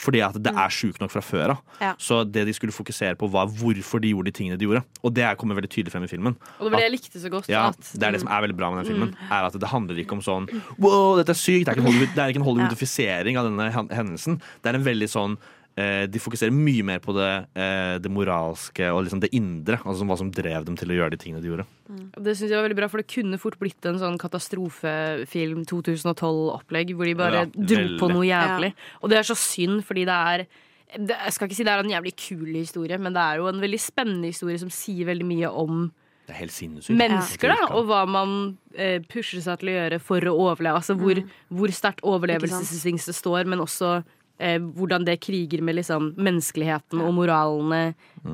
Fordi at det er sjukt nok fra før av. Ja. Så det de skulle fokusere på, var hvorfor de gjorde de tingene de gjorde. Og det kommer veldig tydelig frem i filmen. Og det var det jeg likte så godt. Ja, Det er det som er veldig bra med den filmen. Er at Det handler ikke om sånn Wow, dette er sykt! Det er ikke en, Hollywood, ikke en Hollywoodifisering av denne hendelsen. Det er en veldig sånn De fokuserer mye mer på det, eh, det moralske og liksom det indre. Altså hva som drev dem til å gjøre de tingene de gjorde. Det synes jeg var veldig bra, for det kunne fort blitt en sånn katastrofefilm 2012-opplegg, hvor de bare Ja, dro på noe jævlig. Og det er så synd, fordi det er det, Jeg skal ikke si det er en jævlig kul historie, men det er jo en veldig spennende historie som sier veldig mye om Det er helt mennesker, da, og hva man eh, pusher seg til å gjøre for å overleve. Altså hvor, hvor sterkt overlevelsesinstinktet står, men også eh, hvordan det kriger med liksom, menneskeligheten og moralene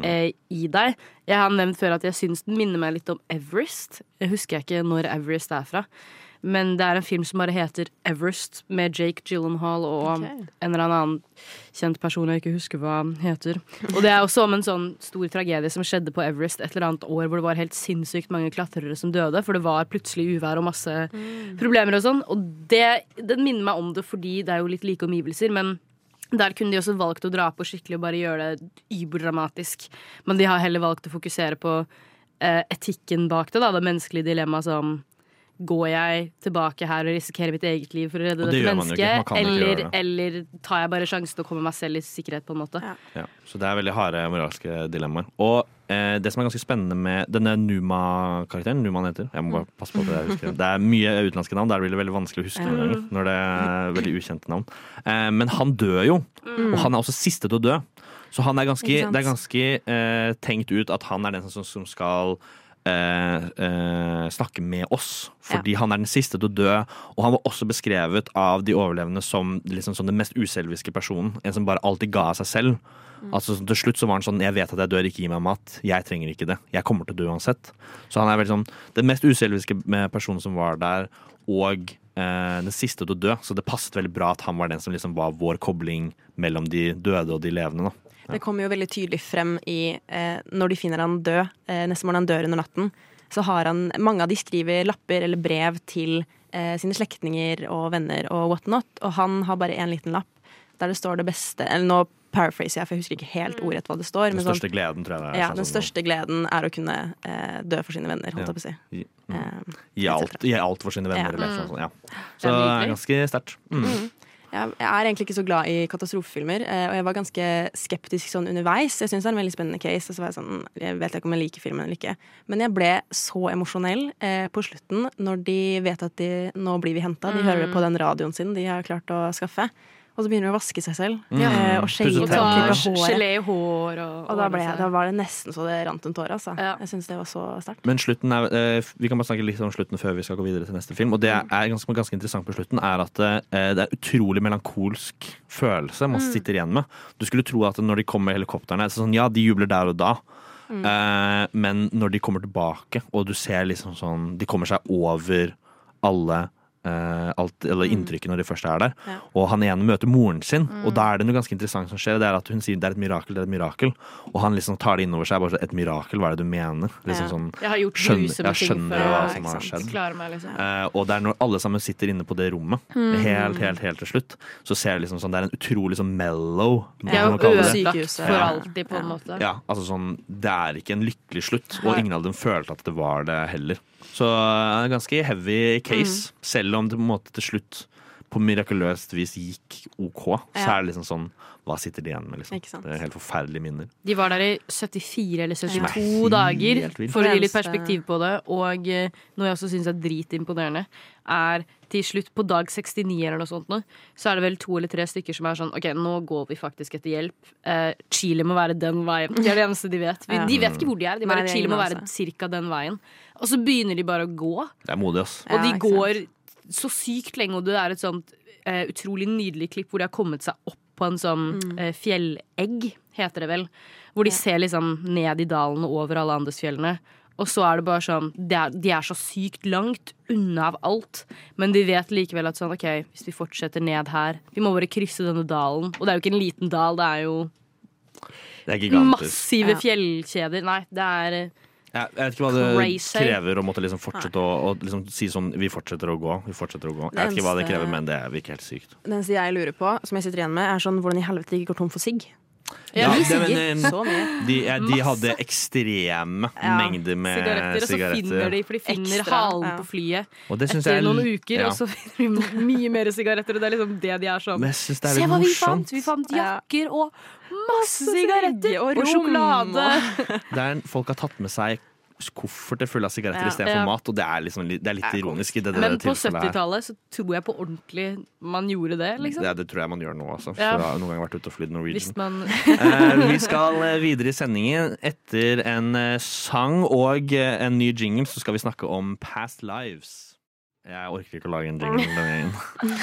eh, i deg. Jeg har nevnt før at jeg syns den minner meg litt om Everest. Jeg husker ikke når Everest er fra. Men det er en film som bare heter Everest, med Jake Gyllenhaal og okay. en eller annen kjent person jeg ikke husker hva han heter. Og det er også om en sånn stor tragedie som skjedde på Everest et eller annet år hvor det var helt sinnssykt mange klatrere som døde, for det var plutselig uvær og masse problemer og sånn. Og det, den minner meg om det fordi det er jo litt like omgivelser, men der kunne de også valgt å dra på skikkelig og bare gjøre det überdramatisk. Men de har heller valgt å fokusere på eh, etikken bak det, da, det menneskelige dilemmaet som Går jeg tilbake her og risikerer mitt eget liv for å redde det dette mennesket? Eller, det. eller tar jeg bare sjansen og kommer meg selv i sikkerhet, på en måte? Ja. Ja, så det er veldig harde moralske dilemmaer. Og det som er ganske spennende med denne Numa-karakteren Numa han heter. Jeg må bare passe på at jeg husker det. Er mye utenlandske navn. Der blir det veldig vanskelig å huske noen ganger. Når det er veldig ukjente navn. Eh, men han dør jo, og han er også siste til å dø. Så han er ganske, det er ganske eh, tenkt ut at han er den som, som skal eh, eh, snakke med oss, fordi han er den siste til å dø. Og han var også beskrevet av de overlevende som, liksom, som den mest uselviske personen. En som bare alltid ga av seg selv. Altså Til slutt så var han sånn Jeg vet at jeg dør, ikke gi meg mat. Jeg trenger ikke det. Jeg kommer til å dø uansett. Så han er veldig sånn den mest uselviske personen som var der, og eh, den siste til å dø. Så det passet veldig bra at han var den som liksom var vår kobling mellom de døde og de levende. da Det kommer jo veldig tydelig frem i eh, når de finner han død, eh, neste morgen han dør under natten. Så har han, Mange av de skriver lapper eller brev til eh, sine slektninger og venner og whatnot, og han har bare én liten lapp der det står det beste Eller nå paraphraser jeg, for jeg husker ikke helt ordrett hva det står. Den men sånn, største gleden, tror jeg det er. ja, sånn den som- største gleden er å kunne eh, dø for sine venner, holdt Ja. jeg på å si. Gi, mm. Eh, gi, alt, alt for sine venner. Ja. Eller noe sånt. Ja. Så er det er ganske sterkt. Mm. Jeg er egentlig ikke så glad i katastrofefilmer, eh, og jeg var ganske skeptisk sånn underveis. Jeg syns det er en veldig spennende case, og så var jeg sånn Jeg vet ikke om jeg liker filmen eller ikke. Men jeg ble så emosjonell eh, på slutten når de vet at de nå blir vi henta. De hører det på den radioen sin de har klart å skaffe. Og så begynner hun å vaske seg selv Mm. eh, og shave Og ta gelé i hår og Og da, ble da var det nesten så det rant en tåre. Altså. Ja. Jeg syns det var så sterkt. Men slutten er, eh, vi kan bare snakke litt om slutten før vi skal gå videre til neste film. Og det er ganske, ganske interessant på slutten, er at eh, det er utrolig melankolsk følelse man sitter igjen med. Du skulle tro at når de kommer med helikoptrene, så sånn, ja, de jubler der og da. Mm. men når de kommer tilbake, og du ser liksom sånn De kommer seg over alle alt, eller inntrykket når de først er der. Ja. Og han ene møter moren sin, og da er det noe ganske interessant som skjer. Det er at Hun sier det er et mirakel, det er et mirakel. Og han liksom tar det innover seg. Bare så, et mirakel, hva er det du mener? Liksom Ja. sånn, Jeg har gjort skjønner, jeg skjønner før. hva Ja, som har skjedd. Meg, liksom. uh, og det er når alle sammen sitter inne på det rommet, Mm. helt, helt, helt til slutt, så ser det liksom sånn Det er en utrolig sånn mellow det er jo kalle det. ødelagt Sykehuset. for alltid, på en måte. Ja, altså sånn Det er ikke en lykkelig slutt, og ingen av dem følte at det var det heller. Så det er en ganske heavy case, Mm. selv om det på en måte til slutt på mirakuløst vis gikk OK, så er det liksom sånn Hva sitter de igjen med, liksom? Det er helt forferdelige minner. De var der i 74 eller 72 ja. dager, for å gi litt perspektiv på det. Og eh, noe jeg også syns er dritimponerende, er til slutt, på dag 69 eller noe sånt nå, så er det vel to eller tre stykker som er sånn OK, nå går vi faktisk etter hjelp. Eh, Chile må være den veien. Det er det eneste de vet. De vet ikke hvor de er. De bare, Chile må være cirka ca. den veien. Og så begynner de bare å gå. Det er modig, ass. Og de går så sykt lenge, og det er et sånt uh, utrolig nydelig klipp hvor de har kommet seg opp på en sånn eh, fjellegg, heter det vel. Hvor de ser liksom ned i dalen og over alle Andesfjellene. Og så er det bare sånn De er, de er så sykt langt unna av alt. Men de vet likevel at sånn OK, hvis vi fortsetter ned her Vi må bare krysse denne dalen. Og det er jo ikke en liten dal, det er jo Det er massive Ja. fjellkjeder. Nei, det er Jeg vet ikke hva det Crazy. krever å måtte liksom fortsette å, å liksom si sånn Vi fortsetter å gå. Vi fortsetter å gå. Jeg vet ikke hva det krever, men det virker helt sykt. Det eneste jeg lurer på, som jeg sitter igjen med, er sånn hvordan i helvete de ikke går tom for sigg. Ja, de det- men. De, eh, de hadde ekstreme Ja, mengder med Sigaretter, og så finner de, for de finner Ekstra, halen ja. på flyet Og det etter jeg er noen uker, ja. og så finner de mye mer sigaretter, og det er liksom det de er sånn. Men jeg syns det er Se hva hva vi fant! Vi fant jakker og masse sigaretter og og, sjokolade. Det er, folk har tatt med seg kofferter fulle av sigaretter Ja. istedenfor Ja. mat, og det er, liksom, det er litt Det er ironisk i det, det Men på 70-tallet så tror jeg på ordentlig man gjorde det, liksom. Det, det tror jeg man gjør nå også. For Ja. jeg har noen gang vært ute og flydd Norwegian. Hvis man Eh, vi skal eh, videre i sendingen. Etter en eh, sang og eh, en ny jingle så skal vi snakke om past lives. Jeg orker ikke å lage en jingle denne gangen.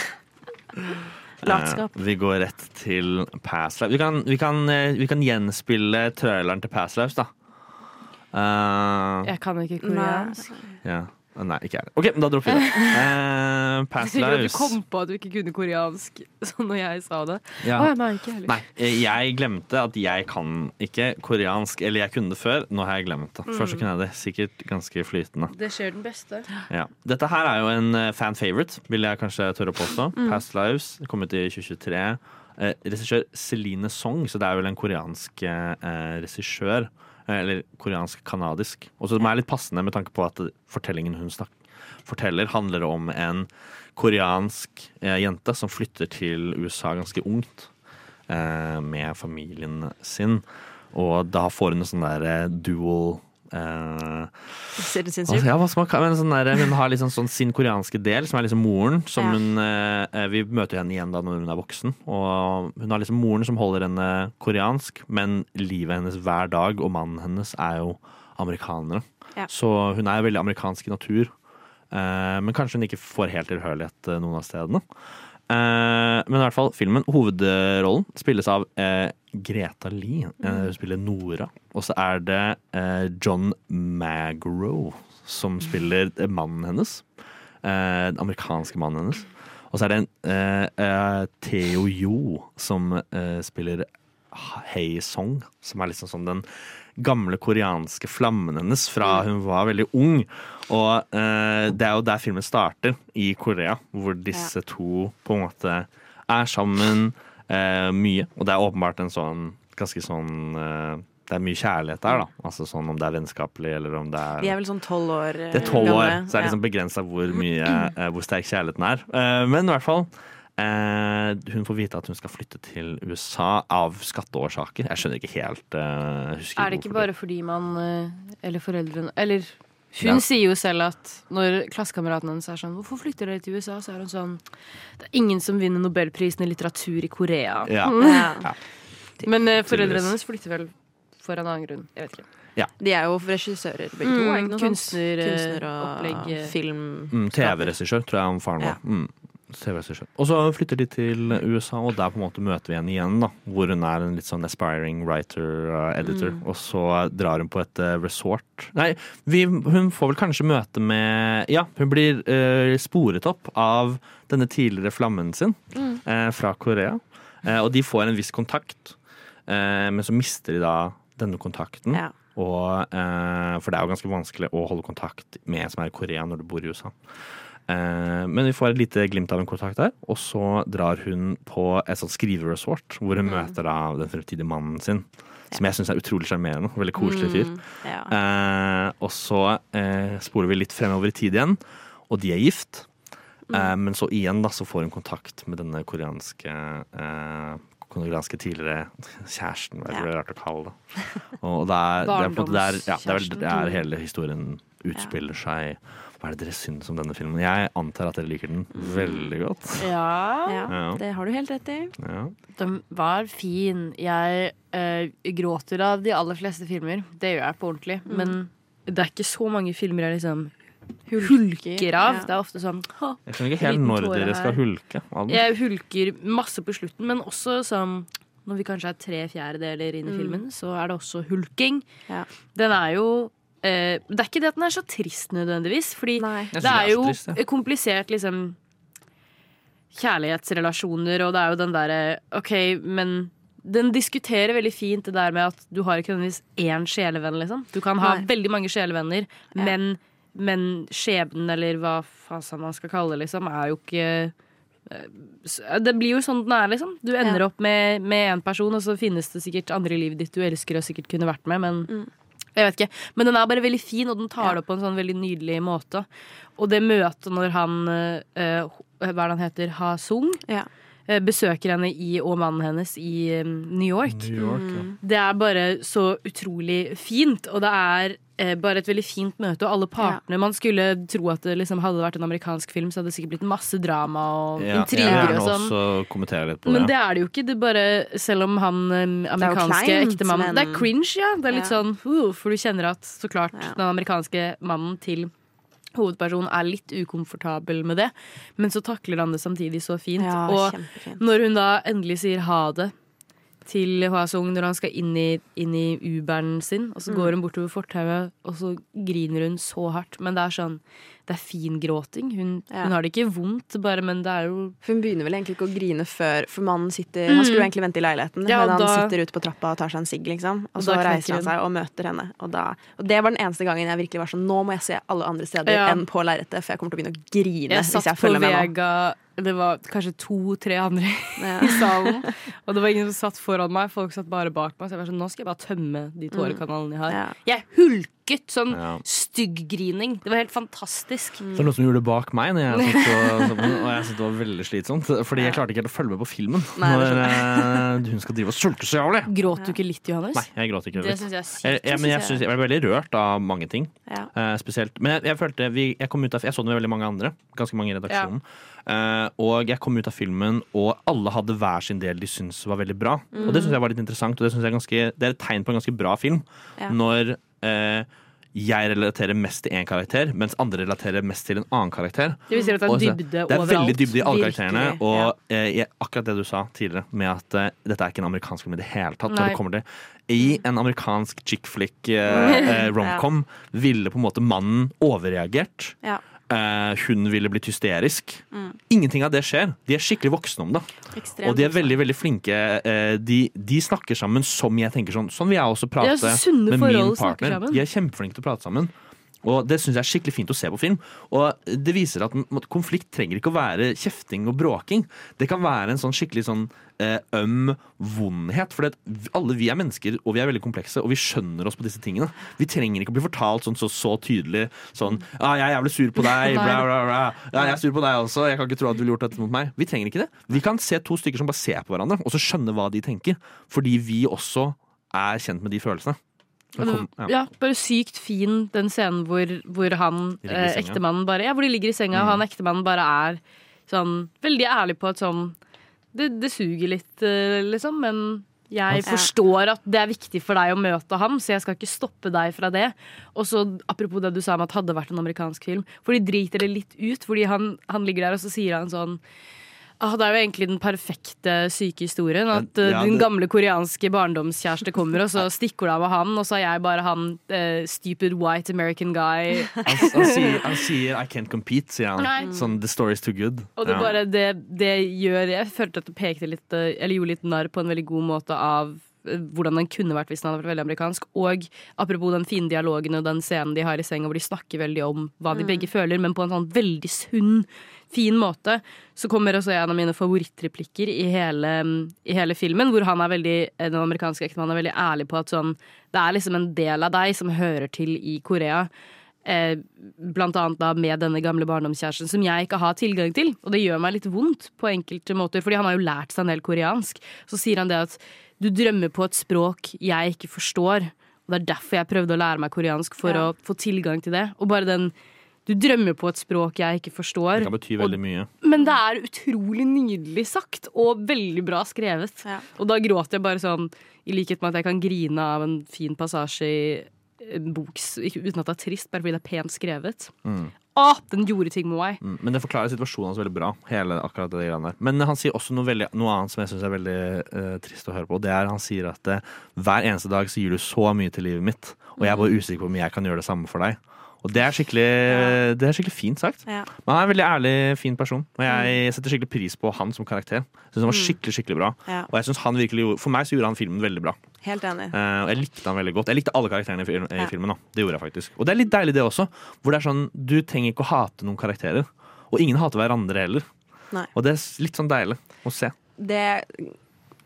Latskap. Eh, vi går rett til Past Lives. Vi kan, vi kan, vi kan gjenspille traileren til Past Lives, da. Eh, Jeg kan ikke koreansk. ja. Eh, Nei, ikke jeg. OK, da dropper vi det. Uh, past lives. du kom på at du ikke kunne koreansk sånn når jeg sa det. Ja. Oh, nei, ikke heller. Nei, eh, jeg glemte at jeg kan ikke koreansk. Eller jeg kunne det før, nå har jeg glemt det. Før så kunne jeg det sikkert ganske flytende. Det skjer den beste. Ja. Dette her er jo en eh, fan favorite, vil jeg kanskje tørre å påstå. Past Lives, kom ut i 2023. Eh, regissør Celine Song, så det er vel en koreansk eh, regissør. Eh, Eller koreansk-kanadisk. Og det er litt passende med tanke på at fortellingen hun snakker, forteller, handler om en koreansk eh, jente som flytter til USA ganske ungt eh, med familien sin. Og da får hun en sånn der eh, dual eh, Citizenship. ja, hva skal man kalle men sånn Hun har liksom sånn sin koreanske del, som er liksom moren. Som Ja. hun, uh, vi møter henne igjen da når hun er voksen. Og hun har liksom moren som holder henne koreansk, men livet hennes hver dag og mannen hennes er jo amerikanere. Ja. Så hun er veldig amerikansk i natur. Uh, men kanskje hun ikke får helt tilhørighet noen av stedene. Eh, men i hvert fall, filmen, hovedrollen spilles av eh, Greta Lee. Eh, hun spiller Nora. Og så er det eh, John Magro som spiller mannen hennes. Eh, den amerikanske mannen hennes. Og så er det en Theo Yo som eh, spiller Hei Song, som er liksom sånn den gamle koreanske flammen hennes fra hun var veldig ung. Og eh, det er jo der filmen starter, i Korea, hvor disse to på en måte er sammen eh, mye. Og det er åpenbart en sånn ganske sånn eh, Det er mye kjærlighet der, da. Altså sånn om det er vennskapelig, eller om det er De er vel sånn tolv år gamle. det er tolv år, så så er det liksom begrensa hvor mye eh, Hvor sterk kjærligheten er. Eh, men i hvert fall. Eh, hun får vite at hun skal flytte til USA av skatteårsaker. Jeg skjønner ikke helt uh, Er det ikke bare bare fordi man eh, Eller foreldrene Eller hun Ja. sier jo selv at når klassekameraten hennes er sånn 'Hvorfor flytter dere til USA?' så er hun sånn 'Det er ingen som vinner nobelprisen i litteratur i Korea'. Ja. Ja. Men uh, foreldrene hennes flytter vel for en annen grunn. Jeg vet ikke. De er jo regissører begge. Mm, to. det kunstner, Kunstner og opplegg, eh. film. Mm, TV-regissør, tror jeg om faren var. Ja. Mm. Og så flytter de til USA, og der på en måte møter vi henne igjen. da Hvor hun er en litt sånn aspiring writer, uh, editor. Mm. Og så drar hun på et uh, resort. Nei, vi, hun får vel kanskje møte med Ja, hun blir uh, sporet opp av denne tidligere flammen sin Mm. fra Korea. Og de får en viss kontakt, men så mister de da denne kontakten. Ja. Og, for det er jo ganske vanskelig å holde kontakt med en som er i Korea når du bor i USA. Eh, men vi får et lite glimt av en kontakt der, og så drar hun på et sånt skriveresort, hvor hun møter da den fremtidige mannen sin. Som jeg syns er utrolig sjarmerende. Veldig koselig fyr. Mm, ja. Eh, og så eh, spoler vi litt fremover i tid igjen, og de er gift. Eh, men så igjen da, så får hun kontakt med denne koreanske eh, koreanske tidligere kjæresten, hva er det Ja. rart å kalle det. Og det er, det er, det er, ja, det er hele historien utspiller seg. Hva er det dere syns om denne filmen? Jeg antar at dere liker den veldig godt. Ja, ja, det har du helt rett i. Ja. den var fin. Jeg eh, gråter av de aller fleste filmer. Det gjør jeg på ordentlig. Men det er ikke så mange filmer jeg liksom hulker av. Ja. Det er ofte sånn «Hå, Jeg skjønner ikke helt når dere skal hulke. den. Jeg hulker masse på slutten, men også sånn når vi kanskje er tre fjerdedeler inn i filmen, så er det også hulking. Ja. Den er jo eh, Det er ikke det at den er så trist nødvendigvis, fordi Nei. Det er jo trist, ja. komplisert, liksom Kjærlighetsrelasjoner, og det er jo den derre OK, men den diskuterer veldig fint det der med at du har ikke nødvendigvis én sjelevenn, liksom. Du kan ha Nei. veldig mange sjelevenner, Ja. men, men skjebnen, eller hva fasen man skal kalle det, liksom, er jo ikke eh, Det blir jo sånn den er, liksom. Du ender Ja. opp med én person, og så finnes det sikkert andre i livet ditt du elsker og sikkert kunne vært med, men Mm. Jeg vet ikke. Men den er bare veldig fin, og den tar det opp på en sånn veldig nydelig måte. Og det møtet når han eh, Hva er det han heter? Ha Sung? Ja. Eh, besøker henne i, og mannen hennes i eh, New York. New York, ja. Mm. Det er bare så utrolig fint, og det er eh, bare et veldig fint møte. Og alle partene Man skulle tro at det liksom hadde vært en amerikansk film, så hadde det sikkert blitt masse drama og Ja, intriger og sånn. også litt på Men det. det er det jo ikke. Det er bare, selv om han amerikanske ektemannen Det er cringe, ja. Det er litt Ja. sånn uh, For du kjenner at så klart Ja. den amerikanske mannen til hovedpersonen er litt ukomfortabel med det, men så takler han det samtidig så fint. Ja, og kjempefint. når hun da endelig sier ha det til Hwasung når han skal inn i, inn i Uberen sin, og så Mm. går hun bortover fortauet, og så griner hun så hardt. Men det er sånn Det er fin gråting. Hun, Ja. hun har det ikke vondt, bare, men det er jo hun begynner vel egentlig ikke å grine før For mannen sitter Han skulle jo egentlig vente i leiligheten, Mm. Ja, men han da- sitter ute på trappa og tar seg en sigg, liksom. Og Og så reiser han seg og møter henne. Og, da, og det var den eneste gangen jeg virkelig var sånn Nå må jeg se alle andre steder Ja. enn på lerretet, for jeg kommer til å begynne å grine Jeg hvis jeg følger med nå. Vega Det var kanskje to-tre andre Ja. i salen. Og det var ingen som satt foran meg. Folk satt bare bak meg. Så jeg var sånn, nå skal jeg bare tømme de tårekanalene jeg har. Jeg Ja. Jeg hulket sånn Ja. stygg-grining. Det var helt fantastisk. Mm. Det var noe som gjorde det bak meg, når jeg satt og, og jeg syntes det var veldig slitsomt. Fordi jeg klarte ikke helt å følge med på filmen Nei, når eh, hun skal drive og sulte så jævlig. Gråt du ikke litt, Johannes? Nei, jeg gråt ikke. Det syns jeg er sykt. Jeg, jeg, men jeg, synes, jeg ble veldig rørt av mange ting. Ja. eh, spesielt. Men jeg, jeg følte vi, jeg, kom ut av, jeg så den med veldig mange andre. Ganske mange i redaksjonen. Eh, og jeg kom ut av filmen, og alle hadde hver sin del de syntes var veldig bra. Og det syns jeg var litt interessant, og det, synes jeg ganske, det er et tegn på en ganske bra film. Ja. Når eh, jeg relaterer mest til én karakter, mens andre relaterer mest til en annen karakter. Det vil si at det er dybde dybde Det er overalt. veldig dybde i alle Virkelig, karakterene. Og eh, akkurat det du sa tidligere, med at eh, dette er ikke en amerikansk film i det hele tatt. Når det kommer til I en amerikansk chick flick eh, romcom ja. ville på en måte mannen overreagert. Ja. Eh, hun ville blitt hysterisk. Ingenting av det skjer. De er skikkelig voksne om det. Ekstremt. Og de er veldig veldig flinke. Eh, de, de snakker sammen som jeg tenker sånn. Sånn vil jeg også prate med min partner. De er kjempeflinke til å prate sammen. Og det syns jeg er skikkelig fint å se på film. Og det viser at konflikt trenger ikke å være kjefting og bråking. Det kan være en sånn skikkelig sånn eh, øm vondhet. For alle vi er mennesker, og vi er veldig komplekse, og vi skjønner oss på disse tingene. Vi trenger ikke å bli fortalt sånn så, så tydelig sånn ah, 'Jeg er jævlig sur på deg', bla, bla, bla. Ja, 'Jeg er sur på deg også, jeg kan ikke tro at du ville gjort dette mot meg'. Vi trenger ikke det. Vi kan se to stykker som bare ser på hverandre, og så skjønne hva de tenker. Fordi vi også er kjent med de følelsene. Kom- ja. Ja, bare sykt fin den scenen hvor, hvor han eh, ektemannen bare Ja, hvor de ligger i senga, og han ektemannen bare er sånn veldig ærlig på at sånn Det, det suger litt, eh, liksom, men jeg forstår at det er viktig for deg å møte ham, så jeg skal ikke stoppe deg fra det. Og så apropos det du sa om at det hadde vært en amerikansk film, for de driter det litt ut, fordi han, han ligger der, og så sier han sånn Ah, det er jo egentlig den perfekte syke historien. At ja, Ja, din det- gamle koreanske barndomskjæreste kommer, og så stikker du av med han, og så er jeg bare han uh, stupid white American guy. Han, han, sier, han sier 'I can't compete', sier han. Nei. Sånn 'the story's too good'. Og det Ja. bare det, det gjør Jeg følte at det pekte litt eh, Eller gjorde litt narr på en veldig god måte av eh, hvordan den kunne vært hvis den hadde vært veldig amerikansk. Og apropos den fine dialogen og den scenen de har i senga hvor de snakker veldig om hva de begge føler, men på en sånn veldig sunn, fin måte, så kommer også en av mine favorittreplikker i hele, i hele filmen, hvor han er veldig, den amerikanske ektemannen er veldig ærlig på at sånn Det er liksom en del av deg som hører til i Korea. Eh, blant annet da med denne gamle barndomskjæresten som jeg ikke har tilgang til. Og det gjør meg litt vondt på enkelte måter, fordi han har jo lært seg en del koreansk. Så sier han det at du drømmer på et språk jeg ikke forstår. Og det er derfor jeg prøvde å lære meg koreansk, for Ja. å få tilgang til det. Og bare den Du drømmer på et språk jeg ikke forstår. Det kan bety og- veldig mye. Men det er utrolig nydelig sagt, og veldig bra skrevet. Ja. Og da gråter jeg bare sånn, i likhet med at jeg kan grine av en fin passasje i en bok uten at det er trist, bare fordi det er pent skrevet. Å, den gjorde ting med meg. Mm, Men det forklarer situasjonen hans veldig bra. Hele akkurat det greiene der Men han sier også noe, veldig, noe annet som jeg syns er veldig uh, trist å høre på. Det er Han sier at uh, hver eneste dag så gir du så mye til livet mitt, og jeg er bare usikker på om jeg kan gjøre det samme for deg. Og det er skikkelig, det er skikkelig fint sagt. Ja. Men han er en veldig ærlig, fin person, og jeg setter skikkelig pris på han som karakter. Jeg synes han var skikkelig, skikkelig bra. Ja. Og jeg synes han virkelig gjorde, For meg så gjorde han filmen veldig bra. Helt enig. Uh, og jeg likte han veldig godt. Jeg likte alle karakterene i, fil Ja. filmen. Da. Det gjorde jeg faktisk. Og det er litt deilig, det også. Hvor det er sånn, Du trenger ikke å hate noen karakterer. Og ingen hater hverandre heller. Nei. Og det er litt sånn deilig å se. Det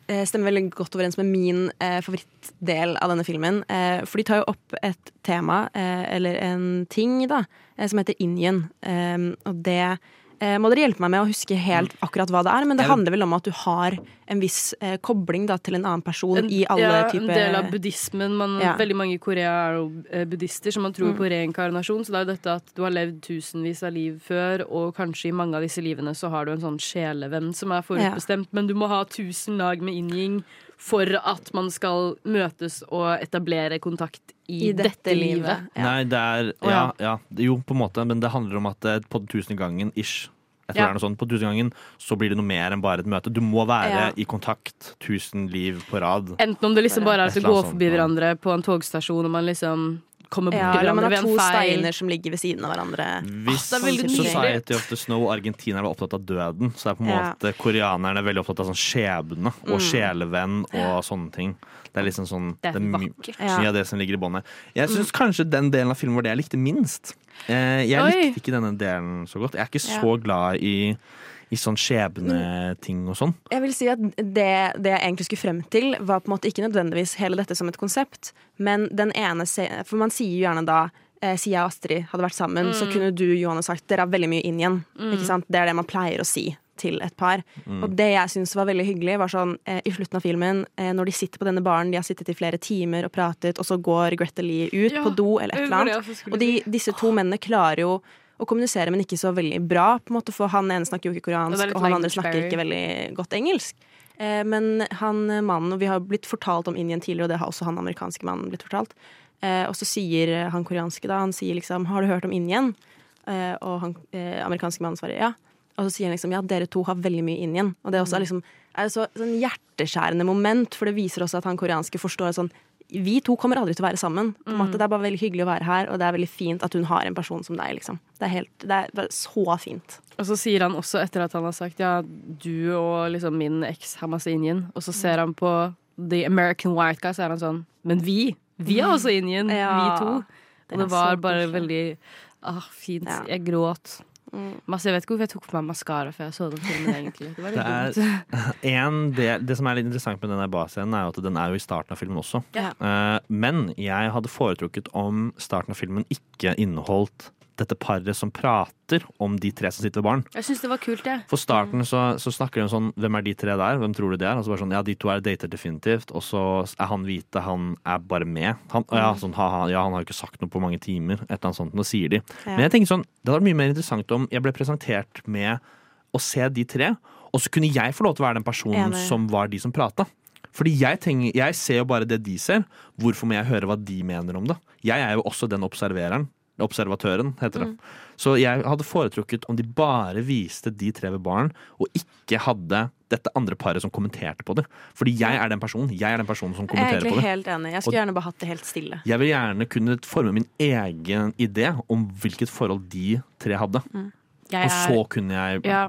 stemmer veldig godt overens med min eh, favorittdel av denne filmen. Eh, for de tar jo opp et tema, eh, eller en ting, da, eh, som heter Indian. Eh, og det eh, må dere hjelpe meg med å huske helt akkurat hva det er. Men det handler vel om at du har en viss eh, kobling da, til en annen person En, i alle ja, typer en del av buddhismen. Man, Ja. Veldig mange i Korea er jo eh, buddhister, så man tror Mm. på reinkarnasjon. Så det er jo dette at du har levd tusenvis av liv før, og kanskje i mange av disse livene så har du en sånn sjelevenn som er forutbestemt, men du må ha tusen lag med innying for at man skal møtes og etablere kontakt i, i dette, livet. Ja. Nei, det er ja, ja. jo, på en måte, men det handler om at på den tusende gangen ish. Jeg tror Ja. det er noe sånt. På tusen gangen så blir det noe mer enn bare et møte. Du må være Ja. i kontakt tusen liv på rad. Enten om det liksom bare er at du går forbi hverandre på en togstasjon og man liksom kommer Ja, borti eller man hverandre har ved to en feil. steiner som ligger ved siden av hverandre. Hvis det nydelig. Society of the Snow og Argentina var opptatt av døden, så er på en Ja. måte koreanerne veldig opptatt av sånn skjebne og Mm. sjelevenn og sånne ting. Det er liksom sånn Det er my- vakkert. Ja. mye av det som ligger i båndet. Jeg syns kanskje den delen av filmen var det jeg likte minst. Jeg jeg Oi. likte ikke denne delen så godt. Jeg er ikke Ja. så glad i, i sånn skjebneting og sånn. Jeg vil si at det, det jeg egentlig skulle frem til, var på en måte ikke nødvendigvis hele dette som et konsept, men den ene For man sier jo gjerne da eh, Siden jeg og Astrid hadde vært sammen, så kunne du Johanne sagt dere har veldig mye inn igjen. Ikke sant? Det er det man pleier å si til et par. Og det jeg syns var veldig hyggelig, var sånn eh, i slutten av filmen, eh, når de sitter på denne baren, de har sittet i flere timer og pratet, og så går Greta Lee ut Ja, på do eller et eller annet. Og de, disse to mennene klarer jo å kommunisere, men ikke så veldig bra. på en måte For han ene snakker jo ikke koreansk, og han andre snakker ikke veldig godt engelsk. Eh, men han eh, mannen, og vi har blitt fortalt om Indien tidligere, og det har også han amerikanske mannen blitt fortalt. Eh, og så sier han koreanske da, han sier liksom 'Har du hørt om Indien?' Eh, og han eh, amerikanske mannen svarer ja. Og så sier han liksom ja, dere to har veldig mye Indien. Og det er også liksom er så, sånn hjerteskjærende moment, for det viser også at han koreanske forstår sånn vi to kommer aldri til å være sammen. Måte. Det er bare veldig hyggelig å være her, og det er veldig fint at hun har en person som deg. Liksom. Det, er helt, det er så fint. Og så sier han også etter at han har sagt ja, du og liksom min eks har masse Indian, og så ser han på The American White Guy, så er han sånn Men vi! Vi er også Indian, Ja. vi to. Og det var bare veldig ah, fint. Ja. Jeg gråt. Mm. Masse, jeg vet ikke hvorfor jeg tok på meg maskara før jeg så den filmen, egentlig. Det var litt Det er- En del, det som er litt interessant med denne basscenen, er jo at den er jo i starten av filmen også. Ja. Uh, men jeg hadde foretrukket om starten av filmen ikke inneholdt dette paret som prater om de tre som sitter ved baren. Jeg synes det var kult, jeg. For starten så, så snakker de om sånn Hvem er de tre der? Hvem tror du det er? Og så bare sånn, ja, De to er dater definitivt. Og så er han hvite, han er bare med. Han, ja, sånn, ha, ha, ja, han har jo ikke sagt noe på mange timer. Et eller annet sånt, Nå sier de. Ja. Men jeg tenker sånn, det hadde vært mye mer interessant om jeg ble presentert med å se de tre, og så kunne jeg få lov til å være den personen Enig. som var de som prata. Fordi jeg, tenker, jeg ser jo bare det de ser. Hvorfor må jeg høre hva de mener om det? Jeg er jo også den observereren. Observatøren, heter det. Så jeg hadde foretrukket om de bare viste de tre ved baren, og ikke hadde dette andre paret som kommenterte på det. Fordi jeg er den personen. Jeg er den personen som Jeg er kommenterer på det. helt enig. Jeg skulle gjerne bare hatt det helt stille. Jeg vil gjerne kunne forme min egen idé om hvilket forhold de tre hadde. Jeg Og så kunne jeg ja,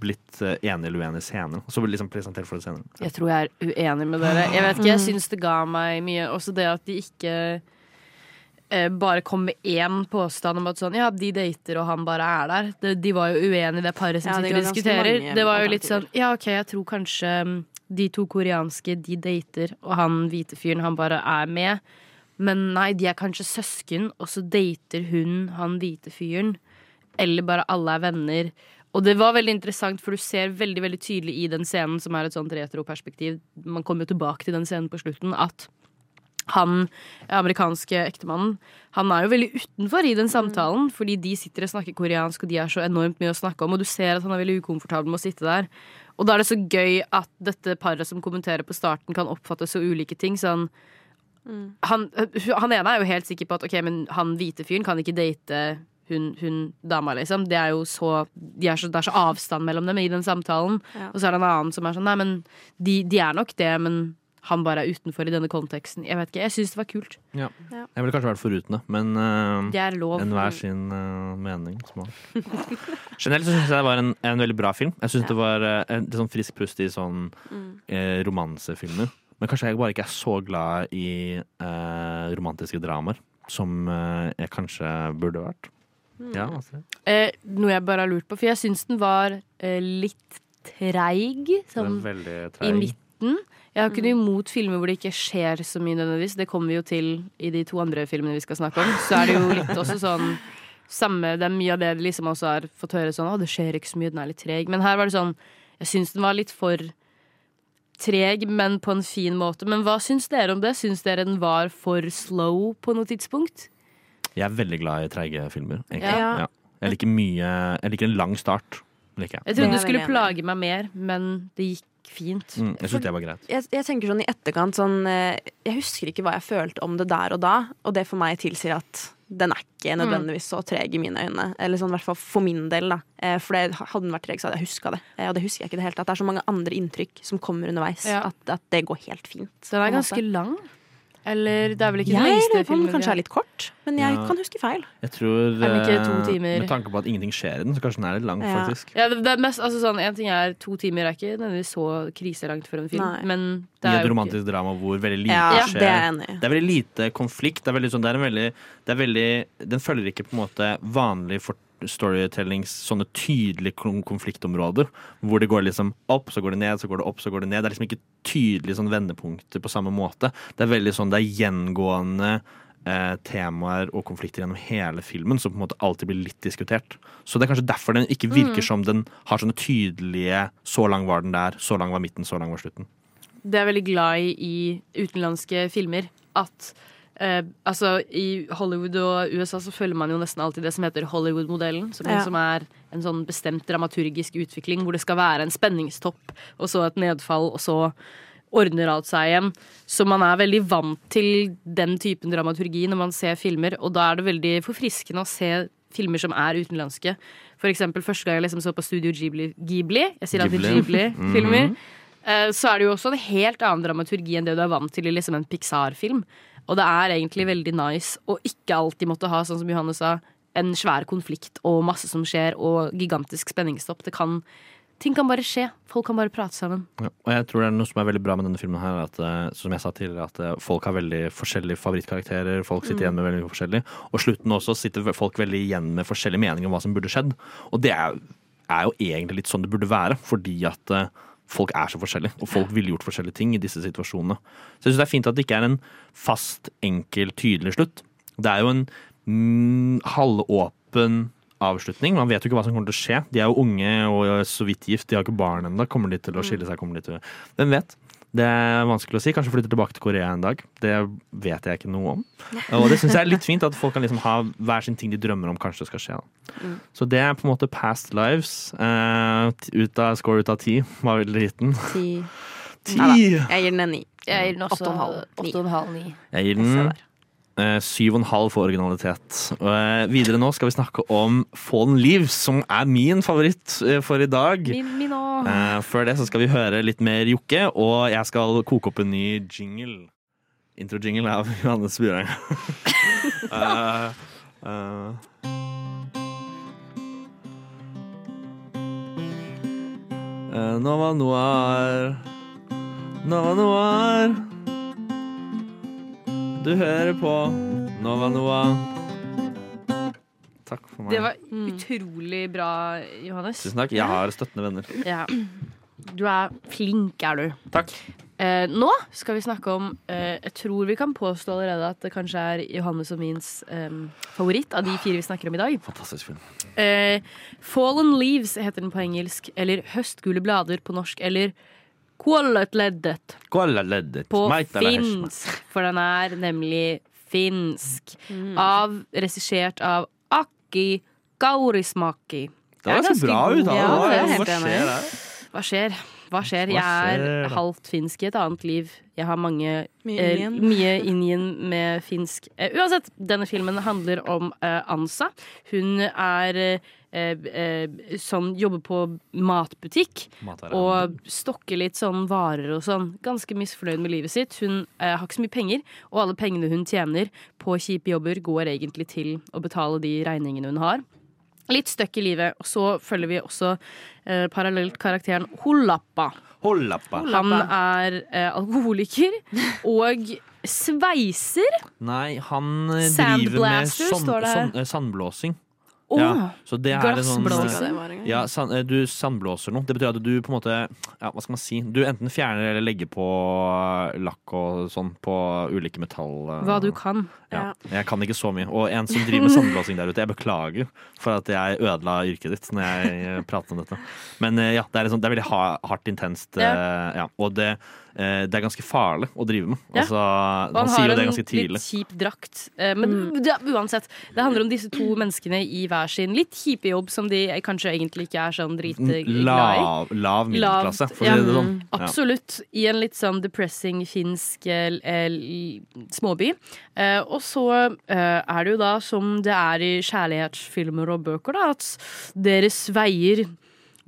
blitt eh, enig eller uenig senere. Og så det liksom presentert for det senere. jeg tror jeg er uenig med dere. Jeg vet ikke, jeg syns det ga meg mye. Også det at de ikke bare kom med én påstand om at sånn, ja, de dater, og han bare er der. De, de var jo uenige, det paret som Ja, sitter og diskuterer. Det var jo litt sånn, ja, OK, jeg tror kanskje mm, de to koreanske, de dater, og han hvite fyren, han bare er med. Men nei, de er kanskje søsken, og så dater hun han hvite fyren. Eller bare alle er venner. Og det var veldig interessant, for du ser veldig veldig tydelig i den scenen, som er et sånt retroperspektiv, man kommer jo tilbake til den scenen på slutten, at han amerikanske ektemannen, han er jo veldig utenfor i den samtalen, fordi de sitter og snakker koreansk, og de har så enormt mye å snakke om, og du ser at han er veldig ukomfortabel med å sitte der. Og da er det så gøy at dette paret som kommenterer på starten, kan oppfatte så ulike ting. Sånn han, han ene er jo helt sikker på at ok, men han hvite fyren kan ikke date hun, hun dama, liksom. Det er jo så, de er så Det er så avstand mellom dem i den samtalen. Ja. Og så er det en annen som er sånn Nei, men de, de er nok det, men han bare er utenfor i denne konteksten. Jeg vet ikke, jeg syns det var kult. Ja. Ja. Jeg ville kanskje vært foruten det, men uh, Det er lov. enhver sin uh, mening. Generelt så syns jeg det var en, en veldig bra film. Jeg syns det var uh, en litt sånn frisk pust i sånn eh, romansefilmer. Men kanskje jeg bare ikke er så glad i eh, romantiske dramaer som eh, jeg kanskje burde vært. Ja, altså. Eh, noe jeg bare har lurt på, for jeg syns den var eh, litt treig. Sånn i midten. Jeg har ikke noe imot filmer hvor det ikke skjer så mye nødvendigvis. Det kommer vi jo til i de to andre filmene vi skal snakke om. Så er det jo litt også sånn samme, Det er mye av det de liksom også har fått høre sånn Å, det skjer ikke så mye, den er litt treg. Men her var det sånn Jeg syns den var litt for treg, men på en fin måte. Men hva syns dere om det? Syns dere den var for slow på noe tidspunkt? Jeg er veldig glad i treige filmer. egentlig. Ja. Ja. Jeg liker mye Jeg liker en lang start. Liker jeg. Jeg trodde du skulle plage meg mer, men det gikk fint. Mm, jeg syns det var greit. jeg, jeg tenker sånn i etterkant sånn eh, Jeg husker ikke hva jeg følte om det der og da, og det for meg tilsier at den er ikke nødvendigvis så treg i mine øyne. Eller sånn i hvert fall for min del, da. Eh, For det, hadde den vært treg, så hadde jeg huska det. Eh, Og det husker jeg ikke i det hele tatt. Det er så mange andre inntrykk som kommer underveis, Ja. at, at det går helt fint. Den er ganske lang. Eller det er vel ikke den Jeg lengste lurer på filmen kanskje er litt kort, men jeg Ja. kan huske feil. Jeg tror, Er den ikke to eh, timer? Med tanke på at ingenting skjer i den, så kanskje den er litt lang, Ja. faktisk. Ja, det, det er mest, altså sånn, en ting er To timer er ikke nødvendigvis så kriselangt for en film. Nei. Men det I er et romantisk ikke drama hvor veldig lite Ja, skjer. det er enig. Det er veldig lite konflikt. Det er veldig sånn, det er en veldig, det er veldig, den følger ikke på en måte vanlig for storytellings sånne tydelige konfliktområder. Hvor det går liksom opp, så går det ned, så går det opp, så går det ned. Det er liksom ikke tydelige sånn vendepunkter på samme måte. Det er veldig sånn, det er gjengående eh, temaer og konflikter gjennom hele filmen som på en måte alltid blir litt diskutert. Så det er kanskje derfor den ikke virker som den har sånne tydelige Så lang var den der, så lang var midten, så lang var slutten. Det er jeg veldig glad i i utenlandske filmer. At eh, altså i Hollywood og USA så følger man jo nesten alltid det som heter Hollywood-modellen. Som, Ja. som er en sånn bestemt dramaturgisk utvikling hvor det skal være en spenningstopp, og så et nedfall, og så ordner alt seg igjen. Så man er veldig vant til den typen dramaturgi når man ser filmer, og da er det veldig forfriskende å se filmer som er utenlandske. For eksempel første gang jeg liksom så på Studio Ghibli, Ghibli jeg sier alltid Ghibli. Ghibli-filmer, eh, så er det jo også en helt annen dramaturgi enn det du er vant til i liksom en Pixar-film. Og det er egentlig veldig nice å ikke alltid måtte ha, sånn som Johanne sa, en svær konflikt og masse som skjer, og gigantisk spenningstopp. Det kan Ting kan bare skje. Folk kan bare prate sammen. Ja, og jeg tror det er noe som er veldig bra med denne filmen her, at, eh, som jeg sa tidligere, at eh, folk har veldig forskjellige favorittkarakterer. Folk sitter igjen med veldig forskjellig. Og slutten også sitter folk veldig igjen med forskjellige meninger om hva som burde skjedd. Og det er, er jo egentlig litt sånn det burde være, fordi at eh, folk er så forskjellige. Og folk ville gjort forskjellige ting i disse situasjonene. Så jeg syns det er fint at det ikke er en fast, enkel, tydelig slutt. Det er jo en mm, halvåpen avslutning. Man vet jo ikke hva som kommer til å skje. De er jo unge og så vidt gift, de har ikke barn ennå. Kommer de til å skille seg? Kommer de til å... Hvem vet? Det er vanskelig å si. Kanskje flytter tilbake til Korea en dag. Det vet jeg ikke noe om. Og det syns jeg er litt fint, at folk kan liksom ha hver sin ting de drømmer om kanskje skal skje. Mm. Så det er på en måte past lives. Uh, ut av, score ut av ti var veldig liten. Ti. Ti! Neida, Jeg gir den en ni. Jeg gir den også Åtte og en halv. Ni. 8,5-9. Jeg gir den syv og en halv for originalitet. Eh, videre nå skal vi snakke om Fallen Leaves, som er min favoritt eh, for i dag. Min, min. Eh, før det så skal vi høre litt mer Jokke, og jeg skal koke opp en ny jingle. Intro-jingle av Johannes Bjørang. uh, eh. Eh, Nova Noir Nova Noir Du hører på Nova Noah. Takk for meg. Det var utrolig bra, Johannes. Tusen takk. Jeg har støttende venner. Ja. Du er flink, er du. Takk. Eh, nå skal vi snakke om eh, Jeg tror vi kan påstå allerede at det kanskje er Johannes og mins eh, favoritt av de fire vi snakker om i dag. Fantastisk film. Eh, Fallen Leaves heter den på engelsk. Eller Høstgule blader på norsk. Eller Kuolletleddet Kuala-leddet. på finsk. For den er nemlig finsk. Av, regissert av Aki Kaurismaki. Det var er bra uttale. Ja, det er hva helt enig skjer der? Hva skjer? hva skjer? Jeg er halvt finsk i et annet liv. Jeg har mange Mye eh, mye Indian med finsk. Eh, uansett, denne filmen handler om eh, Ansa. Hun er eh, eh, sånn jobber på matbutikk og stokker litt sånn varer og sånn. Ganske misfornøyd med livet sitt. Hun eh, har ikke så mye penger, og alle pengene hun tjener på kjipe jobber, går egentlig til å betale de regningene hun har. Litt støkk i livet. Og så følger vi også eh, parallelt karakteren Holappa. Holappa. Han er eh, alkoholiker og sveiser. Nei, han eh, driver med sand, eh, sandblåsing. Åh, Ja, så det er sånn. Ja, sand, eh, du sandblåser noe. Det betyr at du på en måte Ja, hva skal man si? Du enten fjerner eller legger på lakk og sånn på ulike metall... eh, Hva du kan. Ja. Jeg kan ikke så mye. Og en som driver med sandblåsing der ute, jeg beklager for at jeg ødela yrket ditt når jeg prater pratet om dette. Men eh, ja, det er, sånn, det er veldig hardt, intenst. eh, Ja. Og det, eh, det er ganske farlig å drive med. Ja. Altså, han han sier jo det en ganske tidlig. Han har en litt kjip drakt. Eh, Men det, uansett, det handler om disse to menneskene i hver sin litt kjipe jobb som de kanskje egentlig ikke er sånn dritglade i. Lav, lav middelklasse, for å si det sånn. Ja. Absolutt. I en litt sånn depressing finsk eh, l- småby. Eh, og så eh, er det jo da som det er i kjærlighetsfilmer og bøker, da, at deres veier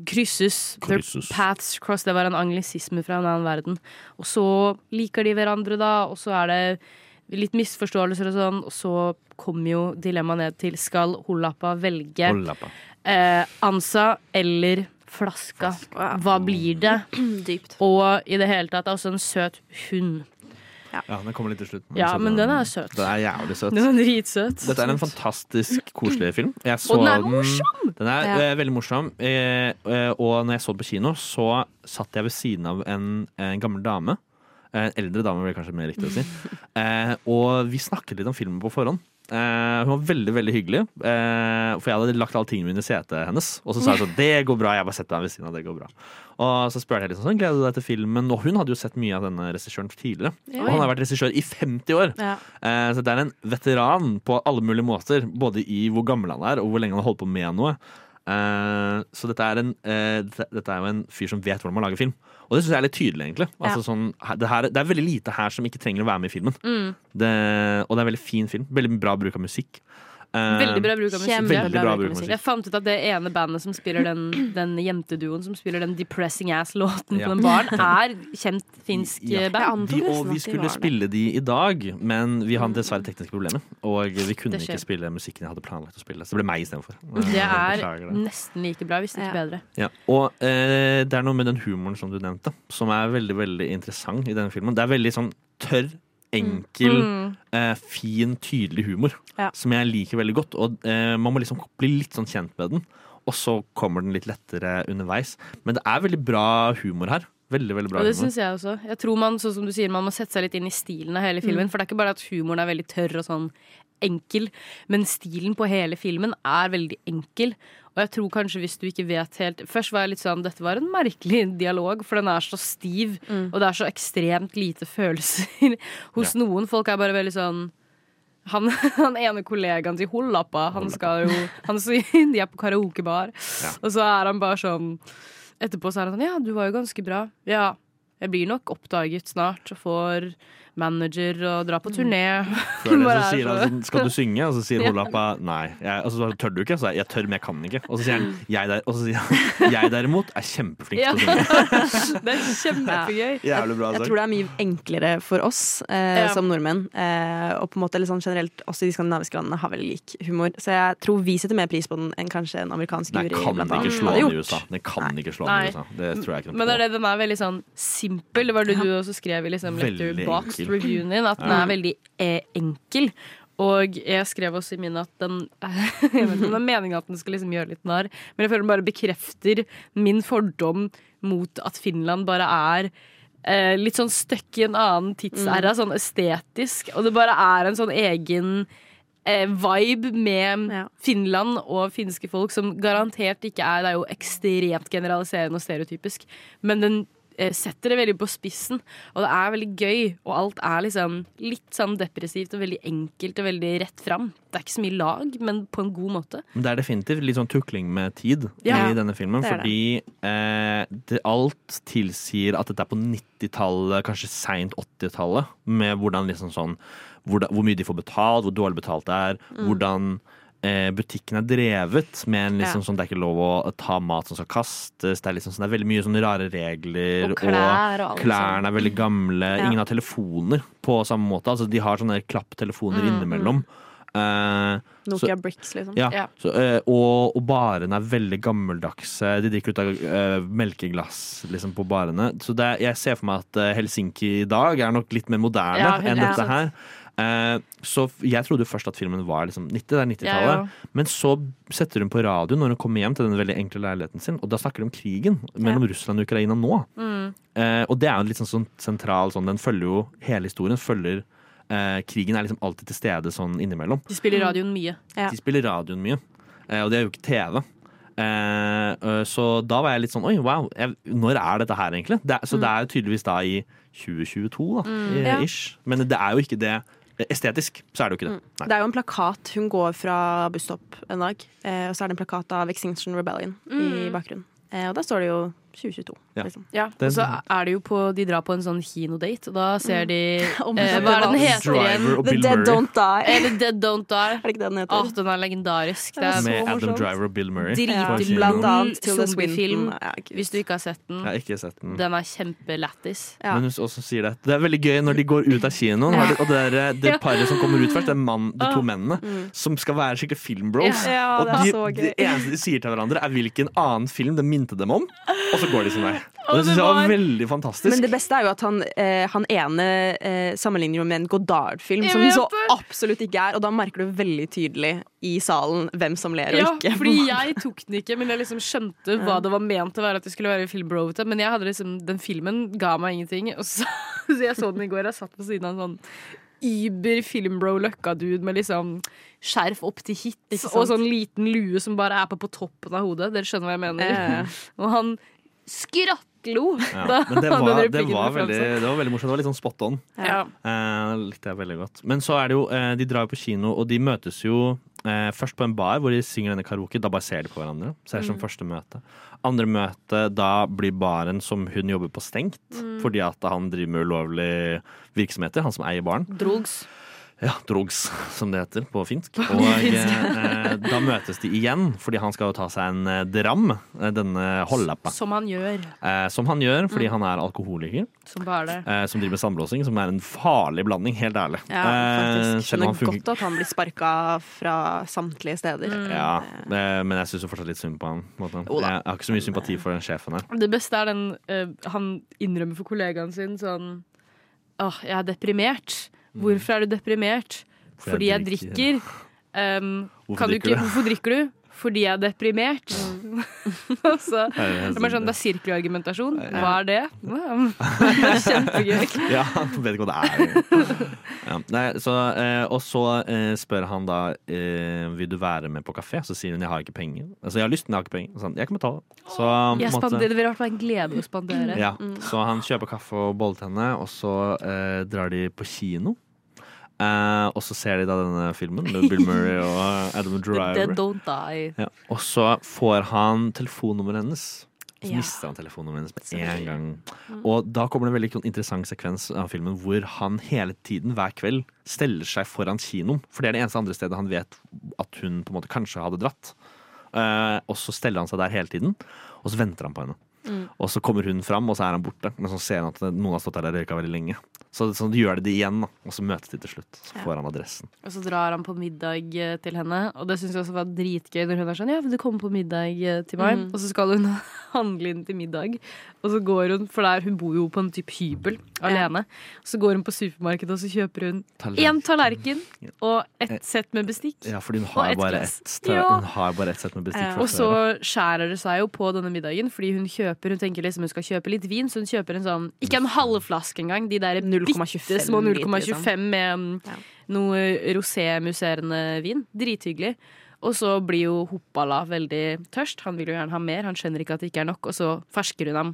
krysses. Their Krysses. paths cross. Det var en anglisisme fra en annen verden. Og så liker de hverandre, da, og så er det litt misforståelser og sånn, og så kommer jo dilemmaet ned til skal Holapa velge eh, Ansa eller flaska. Hva blir det? Dypt. Og i det hele tatt det er også en søt hund. Ja, den kommer litt til slutt. Ja, men den er søt. Den er jævlig søt. Den er dritsøt. Dette er en fantastisk koselig film. Jeg så Og den er morsom! Den er Ja. eh, veldig morsom. Eh, eh, og når jeg så den på kino, så satt jeg ved siden av en, en gammel dame. Eh, eldre dame, blir kanskje mer riktig å si. Eh, og vi snakket litt om filmen på forhånd. Eh, hun var veldig veldig hyggelig, eh, for jeg hadde lagt alle tingene mine i setet hennes. Og så sa hun sånn 'Det går bra', jeg bare setter meg ved siden av, det går bra. Og så spurte jeg litt sånn 'Gleder du deg til filmen?' Og hun hadde jo sett mye av denne regissøren tidligere. Og han har vært regissør i 50 år. Ja. Eh, Så det er en veteran på alle mulige måter, både i hvor gammel han er og hvor lenge han har holdt på med noe. Eh, Så dette er, en, eh, dette er jo en fyr som vet hvordan man lager film. Og det syns jeg er litt tydelig, egentlig. Altså, sånn, det, her, det er veldig lite her som ikke trenger å være med i filmen. Mm. Det, og det er en veldig fin film. Veldig bra bruk av musikk. Eh, Veldig bra bruk av musikk. Veldig bra bruk av musikk. Jeg fant ut at det ene bandet som spiller den, den jenteduoen som spiller den depressing ass-låten Ja. på den baren, er kjent finsk Ja. eh, band. De, og vi skulle spille de i dag, men vi hadde dessverre tekniske problemer. Og vi kunne ikke spille musikken jeg hadde planlagt å spille. Så det ble meg istedenfor. Det er det. nesten like bra, hvis ikke Ja. bedre. Ja, og eh, det er noe med den humoren som du nevnte, som er veldig veldig interessant i denne filmen. Det er veldig sånn tørr, enkel, Mm. eh, fin, tydelig humor. Ja. Som jeg liker veldig godt. Og eh, man må liksom bli litt sånn kjent med den. Og så kommer den litt lettere underveis. Men det er veldig bra humor her. Veldig, veldig bra Og det humor. syns jeg også. Jeg tror man, sånn som du sier, man må sette seg litt inn i stilen av hele filmen. For det er ikke bare at humoren er veldig tørr og sånn enkel, men stilen på hele filmen er veldig enkel. Og jeg tror kanskje hvis du ikke vet helt Først var jeg litt sånn Dette var en merkelig dialog, for den er så stiv, og det er så ekstremt lite følelser hos noen. Folk er bare veldig sånn han, han ene kollegaen til Hollappa, han skal jo Han sier de er på karaokebar, Ja. og så er han bare sånn Etterpå så er han sånn Ja, du var jo ganske bra. Ja, jeg blir nok oppdaget snart og får manager og dra på turné. Før det så er sier han sånn, skal du synge? Og så sier Holapa nei. Jeg, og så tør du ikke? Så jeg, jeg tør, men jeg kan ikke. Og så sier han jeg der, og så sier han jeg derimot er kjempeflink til å synge. Det er kjempegøy. Jævlig bra Jeg tror det er mye enklere for oss eh, Ja. som nordmenn. Eh, og på en måte sånn generelt også de skandinaviske landene har veldig lik humor. Så jeg tror vi setter mer pris på den enn kanskje en amerikansk Den jury kan blant ikke slå an i. USA. Den kan Nei. ikke slå an i USA. Det tror jeg ikke Men noe det er det, den er veldig sånn simpel. Det var det du også skrev i liksom Lektur enkel. Reviewen din. At den er veldig eh, enkel. Og jeg skrev også i min at den Jeg vet ikke om det er meningen at den skal liksom gjøre litt narr, men jeg føler den bare bekrefter min fordom mot at Finland bare er eh, litt sånn stuck i en annen tidsæra, sånn estetisk. Og det bare er en sånn egen eh, vibe med Ja. Finland og finske folk som garantert ikke er Det er jo ekstremt generaliserende og stereotypisk, men den setter det veldig på spissen. Og det er veldig gøy, og alt er liksom litt sånn depressivt og veldig enkelt og veldig rett fram. Det er ikke så mye lag, men på en god måte. Men det er definitivt litt sånn tukling med tid Ja, i denne filmen. det fordi eh, det, alt tilsier at dette er på 90-tallet, kanskje seint 80-tallet. Med hvordan liksom sånn hvordan, Hvor mye de får betalt, hvor dårlig betalt det er. Mm. Hvordan eh, butikken er drevet med en liksom Ja. sånn Det er ikke lov å ta mat som skal kastes. Det er, liksom sånn, det er veldig mye sånne rare regler. Og klær og alt klærne er veldig gamle. Ja. Ingen har telefoner på samme måte. Altså, de har sånne klapptelefoner innimellom. Uh, Nokia Bricks, liksom. ja, yeah. Så, uh, og, og barene er veldig gammeldagse. De drikker ut av uh, melkeglass liksom, på barene. Så det, jeg ser for meg at eh, Helsinki i dag er nok litt mer moderne Ja, enn 100%. dette her. Eh, så jeg trodde først at filmen var liksom 90, det er 90-tallet. Ja, ja. Men så setter hun på radio når hun kommer hjem til den veldig enkle leiligheten sin, og da snakker de om krigen mellom Russland og Ukraina nå. Mm. Eh, og det er jo litt sånn, sånn sentral sånn, Den følger jo hele historien. følger eh, Krigen er liksom alltid til stede sånn innimellom. De spiller radioen mye. Ja. De spiller radioen mye, eh, og det er jo ikke TV. Eh, så da var jeg litt sånn Oi, wow, jeg, når er dette her, egentlig? Det så så det er jo tydeligvis da i 2022, da, mm. Ish. Men det er jo ikke det. Estetisk så er det jo ikke det. Nei. Det er jo en plakat. Hun går fra busstopp en dag, eh, og så er det en plakat av Extinction Rebellion i bakgrunnen. Eh, og da står det jo 2022. Ja. Liksom. Ja, og så er det jo på De drar på en sånn kinodate, og da ser de Om eh, Hva er det den heter igjen? The Dead Don't Die. Eller Dead Don't Die. Er det ikke den heter? Åh, den er legendarisk. Det er så Med Adam morsomt. Driver og Bill Murray. Kino. Blant annet til The zombiefilm. Hvis du ikke har sett den. Jeg har ikke sett den. Den er kjempelættis. Ja. Men hun også sier det. Det er veldig gøy når de går ut av kinoen, ja. og det, er, det paret som kommer ut først, det er mann, de to mennene, som skal være skikkelig filmbros. Ja, og det er de, så gøy. det eneste de sier til hverandre, er hvilken annen film det minte dem om, og så går de sin vei. Og det syns jeg var veldig fantastisk. Men det beste er jo at han, eh, han ene eh, sammenligner jo med en Godard-film, som hun så absolutt ikke er. Og da merker du veldig tydelig i salen hvem som ler og Ja, ikke. fordi jeg tok den ikke, men jeg liksom skjønte hva det var ment å være at det skulle være filmbrovete. Men jeg hadde liksom, den filmen ga meg ingenting. Og så, så jeg så den i går. Jeg satt på siden av en sånn Iber filmbro Løkka-dude med liksom skjerf opp til hit Ikke sant? og sånn liten lue som bare er på på toppen av hodet. Dere skjønner hva jeg mener? Ja. Og han skrattlo. ja, men det var, det, var veldig, det var veldig morsomt. Det var litt sånn spot on. Ja. Eh, likte jeg veldig godt. Men så er det jo eh, De drar jo på kino, og de møtes jo eh, først på en bar hvor de synger denne karaoke. Da bare ser de på hverandre. Ser er som første møte. Andre møte, da blir baren som hun jobber på, stengt. Fordi at han driver med ulovlig virksomheter, han som eier baren. Drogs. Ja, drogs, som det heter på finsk. Og eh, da møtes de igjen, fordi han skal jo ta seg en eh, dram, eh, denne hollappa. Som han gjør. Eh, som han gjør fordi han er alkoholiker, Som bare det. eh, som driver med sandblåsing, som er en farlig blanding, helt ærlig. Ja, Eh, faktisk. Skjønner han funker godt at han blir sparka fra samtlige steder. ja, eh, men jeg syns fortsatt litt synd på han. på måte. Jeg har ikke så mye sympati for den sjefen her. Det beste er den eh, Han innrømmer for kollegaen sin sånn Åh, jeg er deprimert. Hvorfor er du deprimert? Mm. Fordi jeg drikker. drikker. Um, Hvorfor kan du ikke, hvorfor drikker du? Fordi jeg er deprimert. Og så Det er det sånn, det er sirkelargumentasjon. Hva er det? Det er kjempegøy. Ja, han vet ikke hva det er. Ja, nei, så, eh, og så eh, spør han da eh, Vil du være med på kafé. Så sier hun jeg har ikke penger. Altså jeg har lyst, men jeg har ikke penger. Sånn, jeg kan betale. Så, Jeg måtte, det vil vært en glede å spandere. ja, så han kjøper kaffe og bolle til henne, og så eh, drar de på kino. Eh, og så ser de da denne filmen med Bill Murray og Adam Driver. dead don't die. Ja. Og så får han telefonnummeret hennes. Så Ja. mister han telefonnummeret hennes med en gang. Og da kommer det en veldig interessant sekvens av filmen hvor han hele tiden, hver kveld, steller seg foran kinoen. For det er det eneste andre stedet han vet at hun på en måte kanskje hadde dratt. Uh, og så steller han seg der hele tiden, og så venter han på henne. Og så kommer hun fram, og så er han borte. Men så ser han at noen har stått der og røyka veldig lenge. Så, så gjør de det igjen, da. og så møtes de til slutt. Så får han adressen. Og så drar han på middag eh, til henne, og det syns jeg også var dritgøy når hun er sånn Ja, vil du komme på middag eh, til meg? Og så skal hun handle inn til middag, og så går hun For der, hun bor jo på en type hybel alene. Så går hun på supermarkedet, og så kjøper hun Tallerken. én tallerken og ett sett med bestikk. Ja, fordi hun har et bare ett Ja. Hun har bare ett sett med bestikk Ja. Og så skjærer det seg jo på denne middagen, fordi hun kjøper Hun tenker liksom hun skal kjøpe litt vin, så hun kjøper en sånn Ikke en halvflaske engang, de der 0,25 bitte små 0,25 med mm, Ja. noe rosémusserende vin. Drithyggelig. Og så blir jo Hoppala veldig tørst. Han vil jo gjerne ha mer. Han skjønner ikke at det ikke er nok, og så fersker hun ham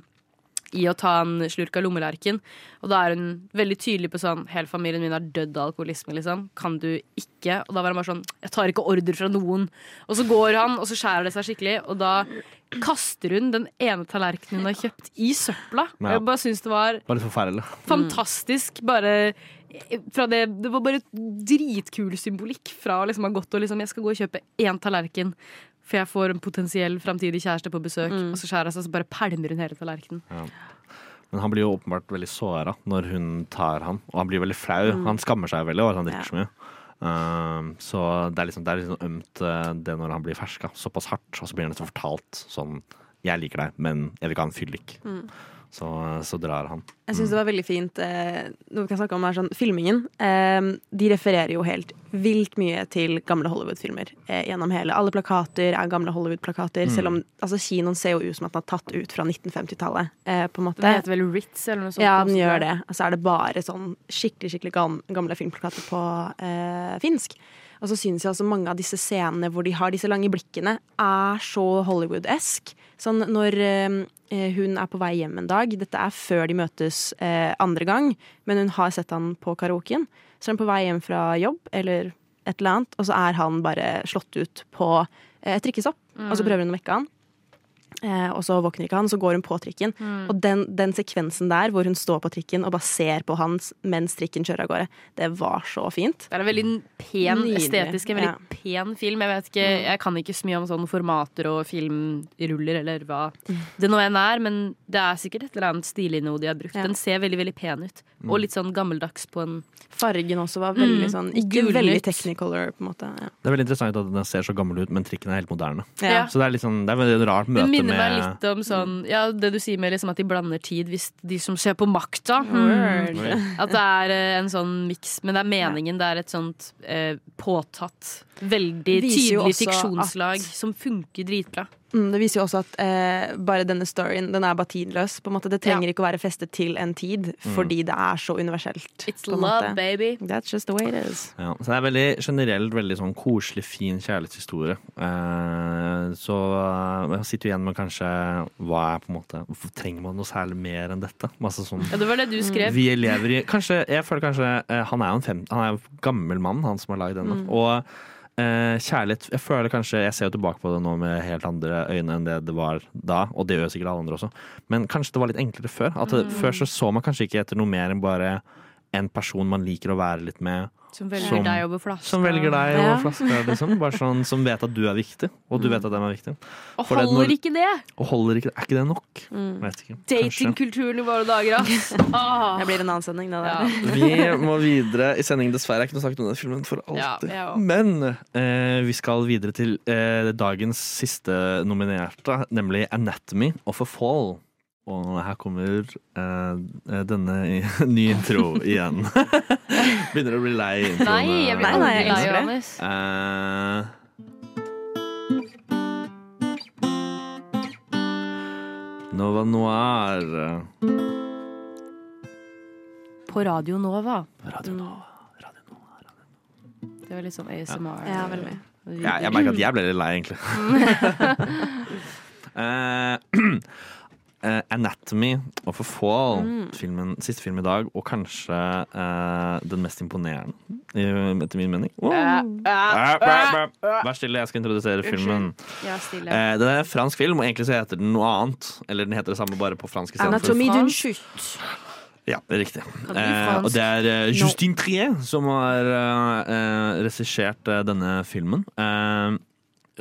i å ta en slurk av lommelerken. Og da er hun veldig tydelig på sånn Hele familien min har dødd av alkoholisme, liksom. Kan du ikke? Og da var han bare sånn Jeg tar ikke ordre fra noen. Og så går han, og så skjærer det seg skikkelig, og da kaster hun den ene tallerkenen hun har kjøpt, i søpla. Og jeg bare syns det var Det var forferdelig. fantastisk. Bare det, det var bare dritkul symbolikk fra å liksom ha gått og liksom Jeg skal gå og kjøpe én tallerken, for jeg får en potensiell framtidig kjæreste på besøk. Og så skjærer hun seg, så bare pælmer hun hele tallerkenen. Men han blir jo åpenbart veldig såra når hun tar han, og han blir veldig flau. Mm. Han skammer seg veldig over at han drikker så mye. Um, så det er liksom, det er liksom ømt uh, det når han blir ferska såpass hardt, og så blir han liksom fortalt sånn Jeg liker deg, men jeg vil ikke ha en fyllik. Mm. Så, så drar han. Jeg syns det var veldig fint eh, Noe vi kan snakke om er sånn Filmingen. Eh, de refererer jo helt vilt mye til gamle Hollywood-filmer eh, gjennom hele. Alle plakater er gamle Hollywood-plakater, selv om altså, kinoen ser jo ut som at den er tatt ut fra 1950-tallet. Eh, på en måte. Den heter vel Ritz eller noe sånt? Ja, den gjør det. Og så er det bare sånn skikkelig skikkelig gamle filmplakater på eh, finsk. Og så syns jeg også mange av disse scenene hvor de har disse lange blikkene, er så Hollywood-esk. Sånn når eh, hun er på vei hjem en dag, dette er før de møtes eh, andre gang, men hun har sett han på karaoken. Så er hun på vei hjem fra jobb eller et eller annet, og så er han bare slått ut på eh, et trikkesopp, Og så prøver hun å vekke han. Eh, og så våkner ikke han, så går hun på trikken. Og den, den sekvensen der hvor hun står på trikken og bare ser på hans mens trikken kjører av gårde, det var så fint. Det er en veldig pen, Nydelig, estetisk en veldig ja. Mm. pen film. Jeg vet ikke, jeg kan ikke så mye om sånne formater og filmruller eller hva det nå enn er, men det er sikkert et eller annet stilig noe de har brukt. Ja. Den ser veldig veldig pen ut, og litt sånn gammeldags på en Fargen også var veldig Mm. sånn Ikke Gulnytt. veldig technicolor, på en måte. Ja. Det er veldig interessant at den ser så gammel ut, men trikken er helt moderne. Ja. Så det er litt sånn, det er veldig rart møte minner med meg litt om sånn Ja, det du sier med liksom at de blander tid hvis de som ser på makta. Hmm. At det er eh, en sånn miks, men det er meningen. Det er et sånt eh, påtatt, veldig tydelig fiksjonslag at- som funker dritbra. Mm, det viser jo også at eh, bare denne storyen Den er bare tidløs. På en måte. Det trenger ikke å være festet til en tid, fordi det er så universelt. It's på love, måte. baby. That's just the way it is. Ja, så det er veldig generelt veldig sånn koselig, fin kjærlighetshistorie. Eh, så eh, jeg sitter jo igjen med kanskje hva er på en måte Hvorfor trenger man noe særlig mer enn dette? Masse sånn Ja, det var det du skrev. Vi lever i Kanskje, jeg føler kanskje eh, Han er jo en, fem, han er en gammel mann, han som har lagd denne. Og eh, kjærlighet Jeg føler kanskje Jeg ser jo tilbake på det nå med helt andre øyne enn det det var da, og det gjør sikkert alle andre også. Men kanskje det var litt enklere før. At det, Før så så man kanskje ikke etter noe mer enn bare en person man liker å være litt med, Som velger Som- deg over flaska. som velger deg Ja. over flaska, liksom. Bare sånn som vet at du er viktig, og du vet at dem er viktig. Og holder når- ikke det! Og holder ikke Er ikke det nok? Vet ikke. Datingkulturen i våre dager, ass. Ah. Det blir en annen sending, det Ja. Vi må videre i sendingen, dessverre. Jeg kunne snakket om den filmen for alltid. Ja. Men eh, vi skal videre til eh, dagens siste nominerte, nemlig 'Anatomy of a Fall'. Og her kommer eh, denne nye ny intro igjen. Begynner å bli lei introen. Nei, jeg blir Nei, nei, aldri lei. Johannes. Eh, Nova Noir. På Radio Nova. Radio Nova. Det var litt sånn ASMR. Ja, veldig. Ja, jeg merker at jeg ble litt lei, egentlig. Eh, eh, 'Anatomy of a Fall', filmen, siste film i dag, og kanskje uh, den mest imponerende, i- etter min mening. Wow. Vær stille, jeg skal introdusere filmen. Eh, det er en fransk film, og egentlig så heter den noe annet. Eller den heter det samme, bare på fransk. Anatomy d'un chute. Ja, det er riktig. Eh, og det er uh, Justine Trier som har uh, uh regissert uh, denne filmen.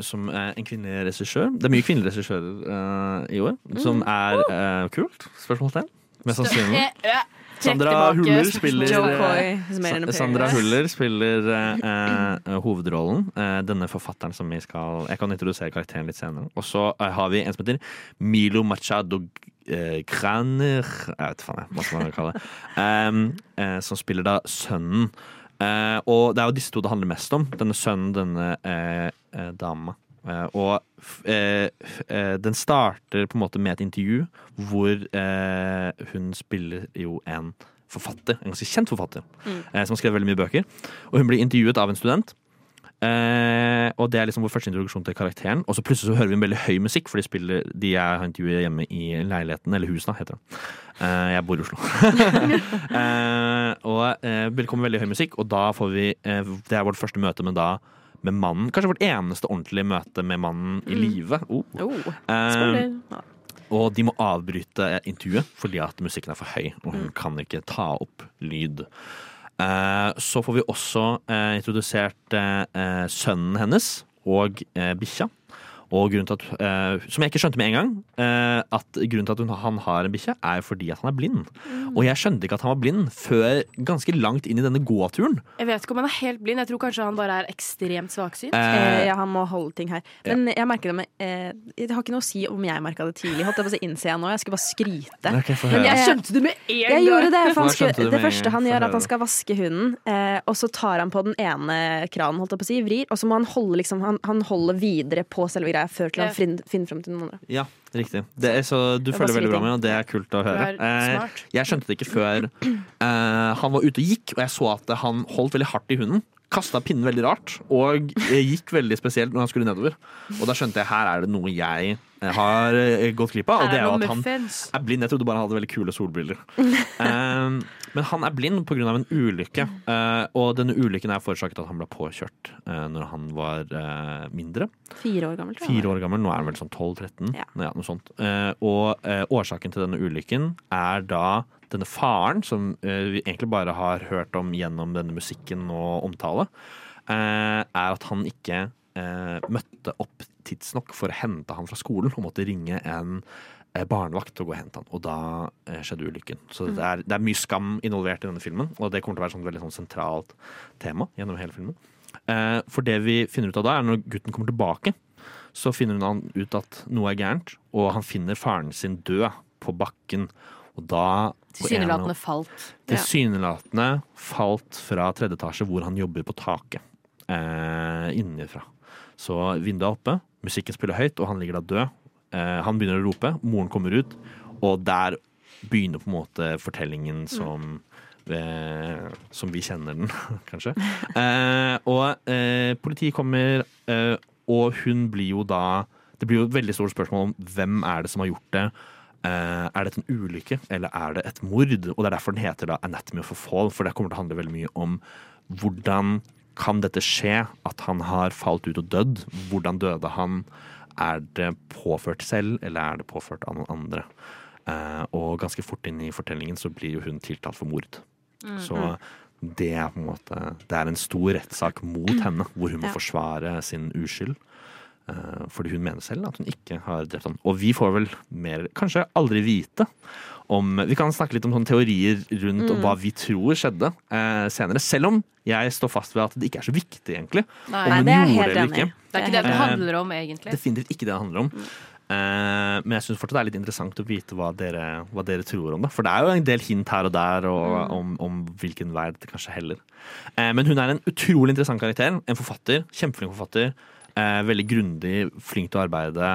Som er en kvinnelig regissør. Det er mye kvinnelige regissører uh, i år, som er uh, kult. Spørsmålstegn. Mest sannsynlig. Eh, eh, Sandra Huller spiller Sandra Huller spiller eh, hovedrollen. Eh, denne forfatteren som vi skal Jeg kan introdusere karakteren litt senere. Og så eh, har vi en som heter Milo Machado Kraner Jeg vet faen jeg, hva skal man kalle det. Som spiller da sønnen. Og det er jo disse to det handler mest om. Denne sønnen, denne eh, dama. Eh, og eh, eh, den starter på en måte med et intervju hvor eh, hun spiller jo en forfatter, en ganske kjent forfatter, eh, som har skrevet veldig mye bøker. Og hun blir intervjuet av en student. Eh, og det er liksom vår første introduksjon til karakteren. Og så plutselig så hører vi en veldig høy musikk, for de spiller de jeg har intervjuet hjemme i leiligheten, eller huset, heter det. Eh, jeg bor i Oslo. eh, og eh, det kommer veldig høy musikk, og da får vi Det er vårt første møte med da med mannen. Kanskje vårt eneste ordentlige møte med mannen i live. Oh. Oh, Eh, og de må avbryte intervjuet fordi at musikken er for høy, og hun kan ikke ta opp lyd. Eh, så får vi også eh, introdusert eh, eh, sønnen hennes og eh, bikkja. Og grunnen til at, eh, Som jeg ikke skjønte med en gang. eh, at Grunnen til at hun, han har en bikkje, er fordi at han er blind. Og jeg skjønte ikke at han var blind før ganske langt inn i denne gåturen. Jeg vet ikke om han er helt blind. Jeg tror kanskje han bare er ekstremt svaksynt. Eh, Eh, ja, han må holde ting her. Men jeg merker det med eh, Det har ikke noe å si om jeg merka det tidlig. Holdt jeg på å si, innser jeg nå. Jeg skulle bare skryte. ok, få Men jeg skjønte det med en Jeg gjorde det, for han skulle, skjønte du det med første han gjør, er at han skal vaske hunden, eh, og så tar han på den ene kranen, holdt jeg på å si, vrir, og så må han holde, liksom, han, han holder videre på selve greia før til han finner, finner frem til noen andre. Ja, riktig. Det er så, du følger veldig bra med, og det er kult å høre. Eh, jeg skjønte det ikke før eh, han var ute og gikk, og jeg så at han holdt veldig hardt i hunden. Kasta pinnen veldig rart, og eh, gikk veldig spesielt når han skulle nedover. Og da skjønte jeg her er det noe jeg eh, har eh, gått glipp av, og det er jo at han er blind. Jeg trodde bare han hadde veldig kule solbriller. Men han er blind pga. en ulykke, og denne ulykken er forårsaket at han ble påkjørt uh, når han var mindre. Fire år gammel, tror jeg. Fire år gammel, nå er han vel sånn 12-13. Ja. Ja, noe sånt. Og årsaken til denne ulykken er da denne faren, som eh, vi egentlig bare har hørt om gjennom denne musikken og omtale, eh, er at han ikke eh, møtte opp tidsnok for å hente han fra skolen, og måtte ringe en barnevakt til å gå og hente han. Og da skjedde ulykken. Så det er, det er mye skam involvert i denne filmen, og det kommer til å være et veldig sånn sentralt tema gjennom hele filmen. Eh, for det vi finner ut av da, er når gutten kommer tilbake, så finner han ut at noe er gærent, og han finner faren sin død på bakken. Og da Tilsynelatende falt. Tilsynelatende falt fra tredje etasje, hvor han jobber på taket. Eh, innenfra. Så vinduet er oppe, musikken spiller høyt, og han ligger da død. Eh, han begynner å rope, moren kommer ut, og der begynner på en måte fortellingen som eh, som vi kjenner den, kanskje. Eh, og eh, politiet kommer, eh, og hun blir jo da Det blir jo et veldig stort spørsmål om hvem er det som har gjort det. Eh, er dette en ulykke, eller er det et mord? Og det er derfor den heter da 'Anatomy of a Fall', for det kommer til å handle veldig mye om hvordan kan dette skje, at han har falt ut og dødd? Hvordan døde han? Er det påført selv, eller er det påført av noen andre? Eh, og ganske fort inn i fortellingen så blir jo hun tiltalt for mord. Så det er på en måte Det er en stor rettssak mot henne, hvor hun må Ja. forsvare sin uskyld. Eh, fordi hun mener selv at hun ikke har drept ham. Og vi får vel mer kanskje aldri vite om Vi kan snakke litt om sånne teorier rundt mm. hva vi tror skjedde eh, senere. Selv om jeg står fast ved at det ikke er så viktig, egentlig. Nei, om hun det gjorde det eller ikke. det er ikke det det Eh, handler om, egentlig. Definitivt ikke det det handler om. Eh, men jeg syns fortsatt det er litt interessant å vite hva dere, hva dere tror om det. For det er jo en del hint her og der og, om, om hvilken vei det kanskje heller. Eh, men hun er en utrolig interessant karakter. En forfatter. Kjempeflink forfatter. Eh, veldig grundig, flink til å arbeide.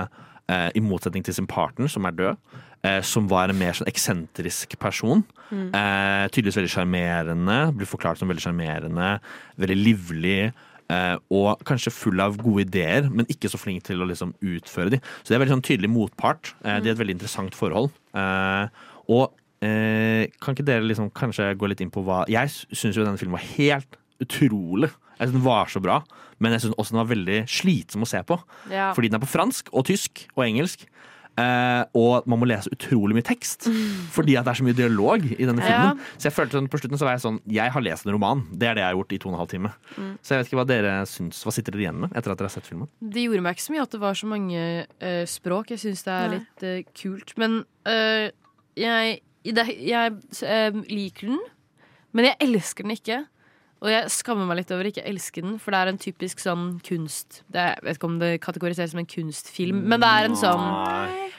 eh, I motsetning til sin partner, som er død. eh, som var en mer sånn eksentrisk person. Eh, tydeligvis veldig sjarmerende. Blir forklart som veldig sjarmerende. Veldig livlig. Eh, og kanskje full av gode ideer, men ikke så flink til å liksom utføre de. Så det er veldig sånn tydelig motpart. Eh, de er et veldig interessant forhold. Eh, og eh, kan ikke dere liksom kanskje gå litt inn på hva Jeg syns jo denne filmen var helt utrolig. Jeg synes Den var så bra, men jeg syns også den var veldig slitsom å se på. Ja. Fordi den er på fransk og tysk og engelsk. Eh, og man må lese utrolig mye tekst, fordi at det er så mye dialog i denne Ja. filmen. Så jeg følte sånn, på slutten så var jeg sånn Jeg har lest en roman. Det er det jeg har gjort i to og en halv time. Så jeg vet ikke hva dere syns. Hva sitter dere igjen med etter at dere har sett filmen? Det gjorde meg ikke så mye at det var så mange uh, språk. Jeg syns det er Nei. litt uh, kult. Men uh, jeg, det, jeg liker den, men jeg elsker den ikke. Og jeg skammer meg litt over ikke elske den, for det er en typisk sånn kunst. Det er, Jeg vet ikke om det kategoriseres som en kunstfilm, men det er en sånn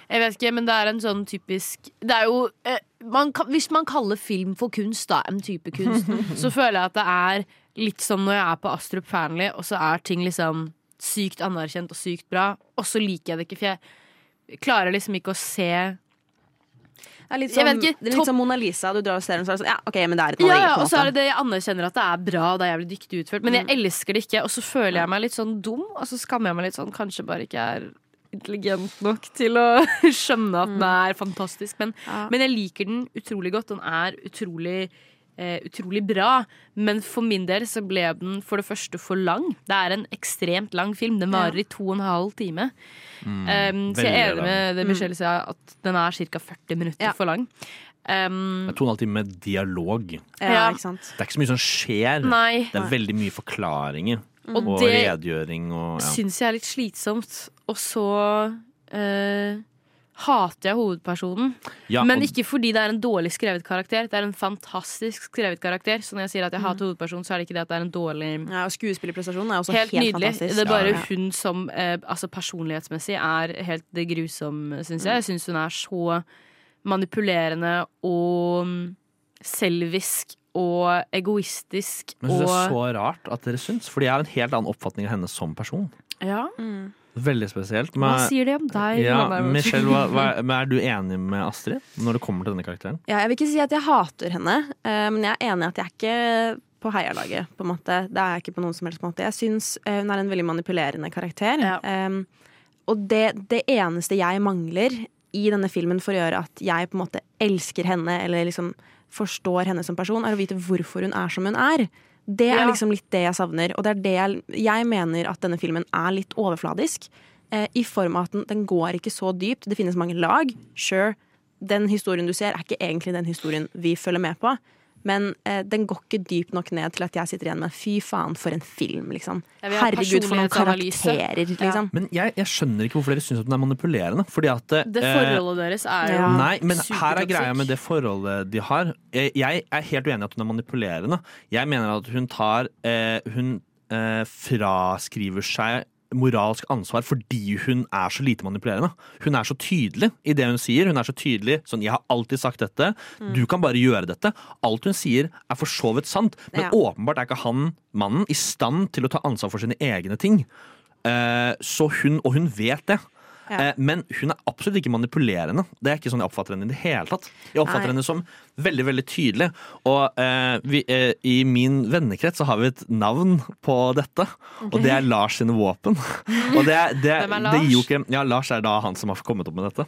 Jeg vet ikke, men det er en sånn typisk Det er jo eh, man kan, Hvis man kaller film for kunst, da, en type kunst, så føler jeg at det er litt som når jeg er på Astrup Fearnley, og så er ting liksom sykt anerkjent og sykt bra, og så liker jeg det ikke, for jeg klarer liksom ikke å se Det er litt som, sånn, ikke, det er litt topp- sånn Mona Lisa. Du drar og ser den, så er det sånn Ja, OK, men det er et maleri. ja, og så er det det jeg anerkjenner at det er bra, det er jævlig dyktig utført. Men jeg elsker det ikke, og så føler jeg meg litt sånn dum, og så skammer jeg meg litt sånn kanskje bare ikke er intelligent nok til å skjønne at den er fantastisk. Men, Ja. men jeg liker den utrolig godt. Den er utrolig eh, utrolig bra, men for min del så ble den for det første for lang. Det er en ekstremt lang film. Den varer i to og en halv time. Um, så jeg er enig med det Michelle sa, at den er ca. 40 minutter Ja. for lang. Um, Det er to og en halv time med dialog. Ja, Ja. ikke sant. er ikke så mye som skjer. nei. Det er veldig mye forklaringer Og og det redegjøring og ja. syns jeg er litt slitsomt. Og så eh, hater jeg hovedpersonen. Ja, Men ikke fordi det er en dårlig skrevet karakter. Det er en fantastisk skrevet karakter. Så når jeg sier at jeg hater hovedpersonen, så er det ikke det at det er en dårlig Ja, og skuespillerprestasjonen er også Helt, helt, nydelig. fantastisk. Det er bare Ja. hun som eh, altså personlighetsmessig er helt det grusomme, syns jeg. Jeg syns hun er så manipulerende og mm, selvisk og egoistisk Men jeg synes det er så rart at dere syns, fordi jeg har en helt annen oppfatning av henne som person. Ja, Veldig spesielt. hva sier det om deg? ja, Michelle, hva, hva, men er du enig med Astrid når det kommer til denne karakteren? Ja, jeg vil ikke si at jeg hater henne, eh, men jeg er enig i at jeg er ikke på heialaget. på en måte. Det er jeg ikke på noen som helst måte. Jeg syns eh, hun er en veldig manipulerende karakter. Ja. Um, og det, det eneste jeg mangler i denne filmen for å gjøre at jeg på en måte elsker henne, eller liksom forstår henne som person, er å vite hvorfor hun er som hun er. Det er Ja. liksom litt det jeg savner. Og det er det jeg, jeg mener at denne filmen er litt overfladisk. Eh, I form av at den, den går ikke så dypt. Det finnes mange lag. Sure, den historien du ser, er ikke egentlig den historien vi følger med på. Men eh, den går ikke dypt nok ned til at jeg sitter igjen med fy faen for en film, liksom. Herregud, for noen karakterer, liksom. Men jeg, jeg skjønner ikke hvorfor dere syns at hun er manipulerende. Fordi at Det eh, forholdet deres er jo Ja. Nei, men her er greia med det forholdet de har. Jeg er helt uenig i at hun er manipulerende. Jeg mener at hun tar eh, Hun eh, fraskriver seg moralsk ansvar fordi hun er så lite manipulerende. Hun er så tydelig i det hun sier. Hun er så tydelig sånn 'Jeg har alltid sagt dette. Du kan bare gjøre dette.' Alt hun sier, er for så vidt sant, men Ja. åpenbart er ikke han, mannen, i stand til å ta ansvar for sine egne ting. Eh, så hun, og hun vet det. Ja. Eh, men hun er absolutt ikke manipulerende. Det er ikke sånn jeg oppfatter henne i det hele tatt. Jeg oppfatter Nei. henne som veldig veldig tydelig. Og eh, vi, eh, i min vennekrets så har vi et navn på dette, og det er Lars sine våpen. og det, det, Hvem er Lars? ikke Ja, Lars er da han som har kommet opp med dette.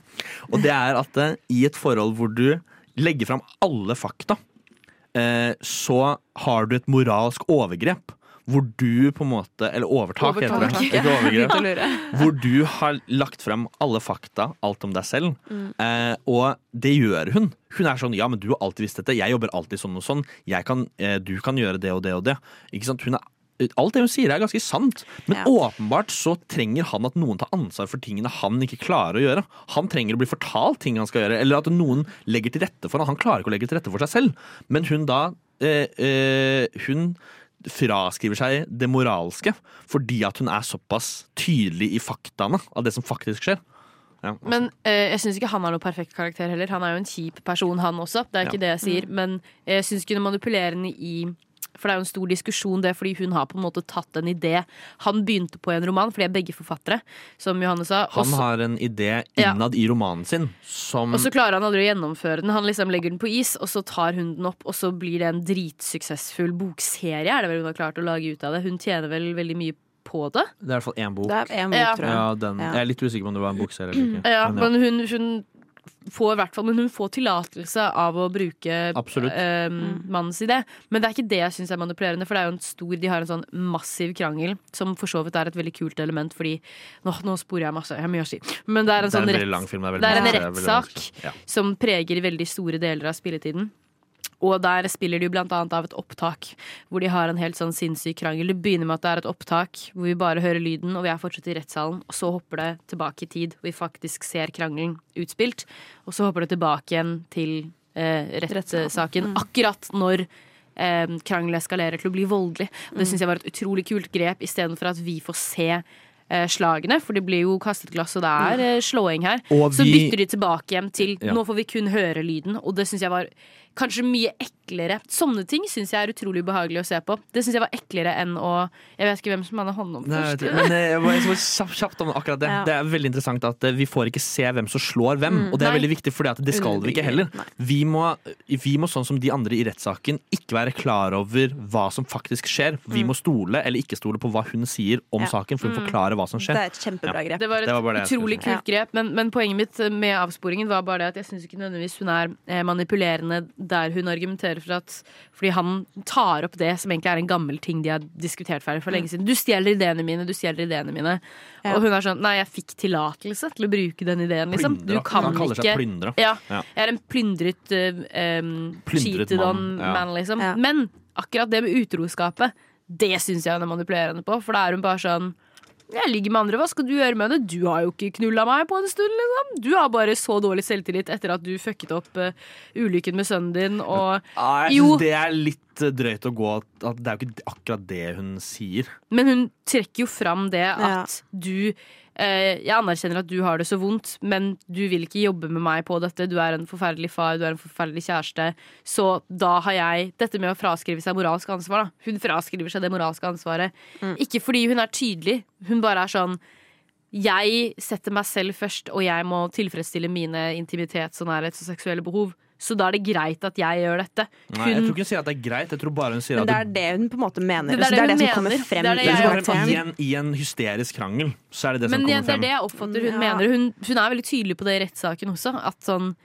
Og det er at eh, i et forhold hvor du legger fram alle fakta, eh, så har du et moralsk overgrep. Hvor du på en måte Eller overtak, heter det. Hvor du har lagt frem alle fakta, alt om deg selv. Eh, og det gjør hun. Hun er sånn ja, men du har alltid visst dette. Jeg jobber alltid sånn og sånn. Kan, eh, du kan gjøre det og det og det. Ikke sant? Hun er, alt det hun sier er ganske sant, men Ja. åpenbart så trenger han at noen tar ansvar for tingene han ikke klarer å gjøre. Han trenger å bli fortalt ting han skal gjøre, eller at noen legger til rette for ham. Han klarer ikke å legge til rette for seg selv. Men hun da eh, eh, Hun fraskriver seg det moralske fordi at hun er såpass tydelig i faktaene av det som faktisk skjer. Ja, altså. Men eh, jeg syns ikke han har noen perfekt karakter heller. Han er jo en kjip person, han også. Det er ikke det jeg sier. Men jeg syns ikke hun er manipulerende i For det er jo en stor diskusjon, det, fordi hun har på en måte tatt en idé. Han begynte på en roman, for de er begge forfattere, som Johanne sa. han og har en idé Ja. innad i romanen sin som Og så klarer han aldri å gjennomføre den. Han liksom legger den på is, og så tar hun den opp, og så blir det en dritsuksessfull bokserie. Er det vel hun har klart å lage ut av det. Hun tjener vel veldig mye på det. Det er i hvert fall én bok. Det er en bok, Ja. tror jeg. Ja, den, Ja. Jeg er litt usikker på om det var en bokserie eller ikke. Ja, Men men hun, hun får i hvert fall Men hun får tillatelse av å bruke eh, Mm. mannens idé. Men det er ikke det jeg syns er manipulerende, for det er jo en stor De har en sånn massiv krangel, som for så vidt er et veldig kult element, fordi Nå, nå sporer jeg masse, jeg har mye å si. Men det er en det er sånn en rett- film. Det er, det er en rettssak. Ja. som preger veldig store deler av spilletiden. Og der spiller de blant annet av et opptak, hvor de har en helt sånn sinnssyk krangel. Det begynner med at det er et opptak hvor vi bare hører lyden, og vi er fortsatt i rettssalen. Og så hopper det tilbake i tid, hvor vi faktisk ser krangelen utspilt. Og så hopper det tilbake igjen til eh, rettssaken. Akkurat når eh, krangelen eskalerer til å bli voldelig. Og det syns jeg var et utrolig kult grep, istedenfor at vi får se eh, slagene, for det blir jo kastet glass, og det er eh, slåing her. Vi, Så bytter de tilbake hjem til Ja. nå får vi kun høre lyden, og det syns jeg var kanskje mye eklere. Sånne ting syns jeg er utrolig ubehagelig å se på. Det syns jeg var eklere enn å Jeg vet ikke hvem som hadde hånd om Nei, først. men eh, jeg må- kjapt, kjapt om akkurat det. Ja. Det er veldig interessant at eh, vi får ikke se hvem som slår hvem. Og det er Nei. veldig viktig, for det skal vi ikke heller. Vi må, vi må, sånn som de andre i rettssaken, ikke være klar over hva som faktisk skjer. Vi må stole eller ikke stole på hva hun sier om Ja. saken, for hun forklarer hva som skjer. Det er et kjempebra grep. Det var et Det var utrolig kult grep, men, men poenget mitt med avsporingen var bare det at jeg syns ikke nødvendigvis hun er eh, manipulerende der hun argumenterer for at Fordi han tar opp det som egentlig er en gammel ting de har diskutert ferdig for lenge siden. Du stjeler ideene mine, du stjeler ideene mine. Ja. Og hun er sånn Nei, jeg fikk tillatelse til å bruke den ideen, liksom. Du kan Han kaller seg ikke plyndra. Ja. Jeg er en plyndret um, Plyndret cheated on mann, ja. man, liksom. Ja. Men akkurat det med utroskapet, det syns jeg hun er manipulerende på. For da er hun bare sånn jeg ligger med andre, hva skal du gjøre med det? Du har jo ikke knulla meg på en stund, liksom. Du har bare så dårlig selvtillit etter at du fucket opp uh, ulykken med sønnen din, og Ah, jeg Jo. synes det er litt eh, drøyt å gå at at Det er jo ikke akkurat det hun sier. Men hun trekker jo fram det Ja. at du eh, Jeg anerkjenner at du har det så vondt, men du vil ikke jobbe med meg på dette. Du er en forferdelig far, du er en forferdelig kjæreste. Så da har jeg Dette med å fraskrive seg moralsk ansvar, da. Hun fraskriver seg det moralske ansvaret. Ikke fordi hun er tydelig, hun bare er sånn jeg setter meg selv først, og jeg må tilfredsstille mine intimitets- og nærhets- og seksuelle behov. Så da er det greit at jeg gjør dette. Nei, jeg tror ikke hun sier at det er greit. Jeg tror bare hun sier Men at det er det hun på en måte mener. Det er det det er det som kommer frem Det er det i er en, I en hysterisk krangel så er det det Men som kommer det er det jeg oppfatter hun Ja. mener. Hun, hun er veldig tydelig på det i rettssaken også. At sånn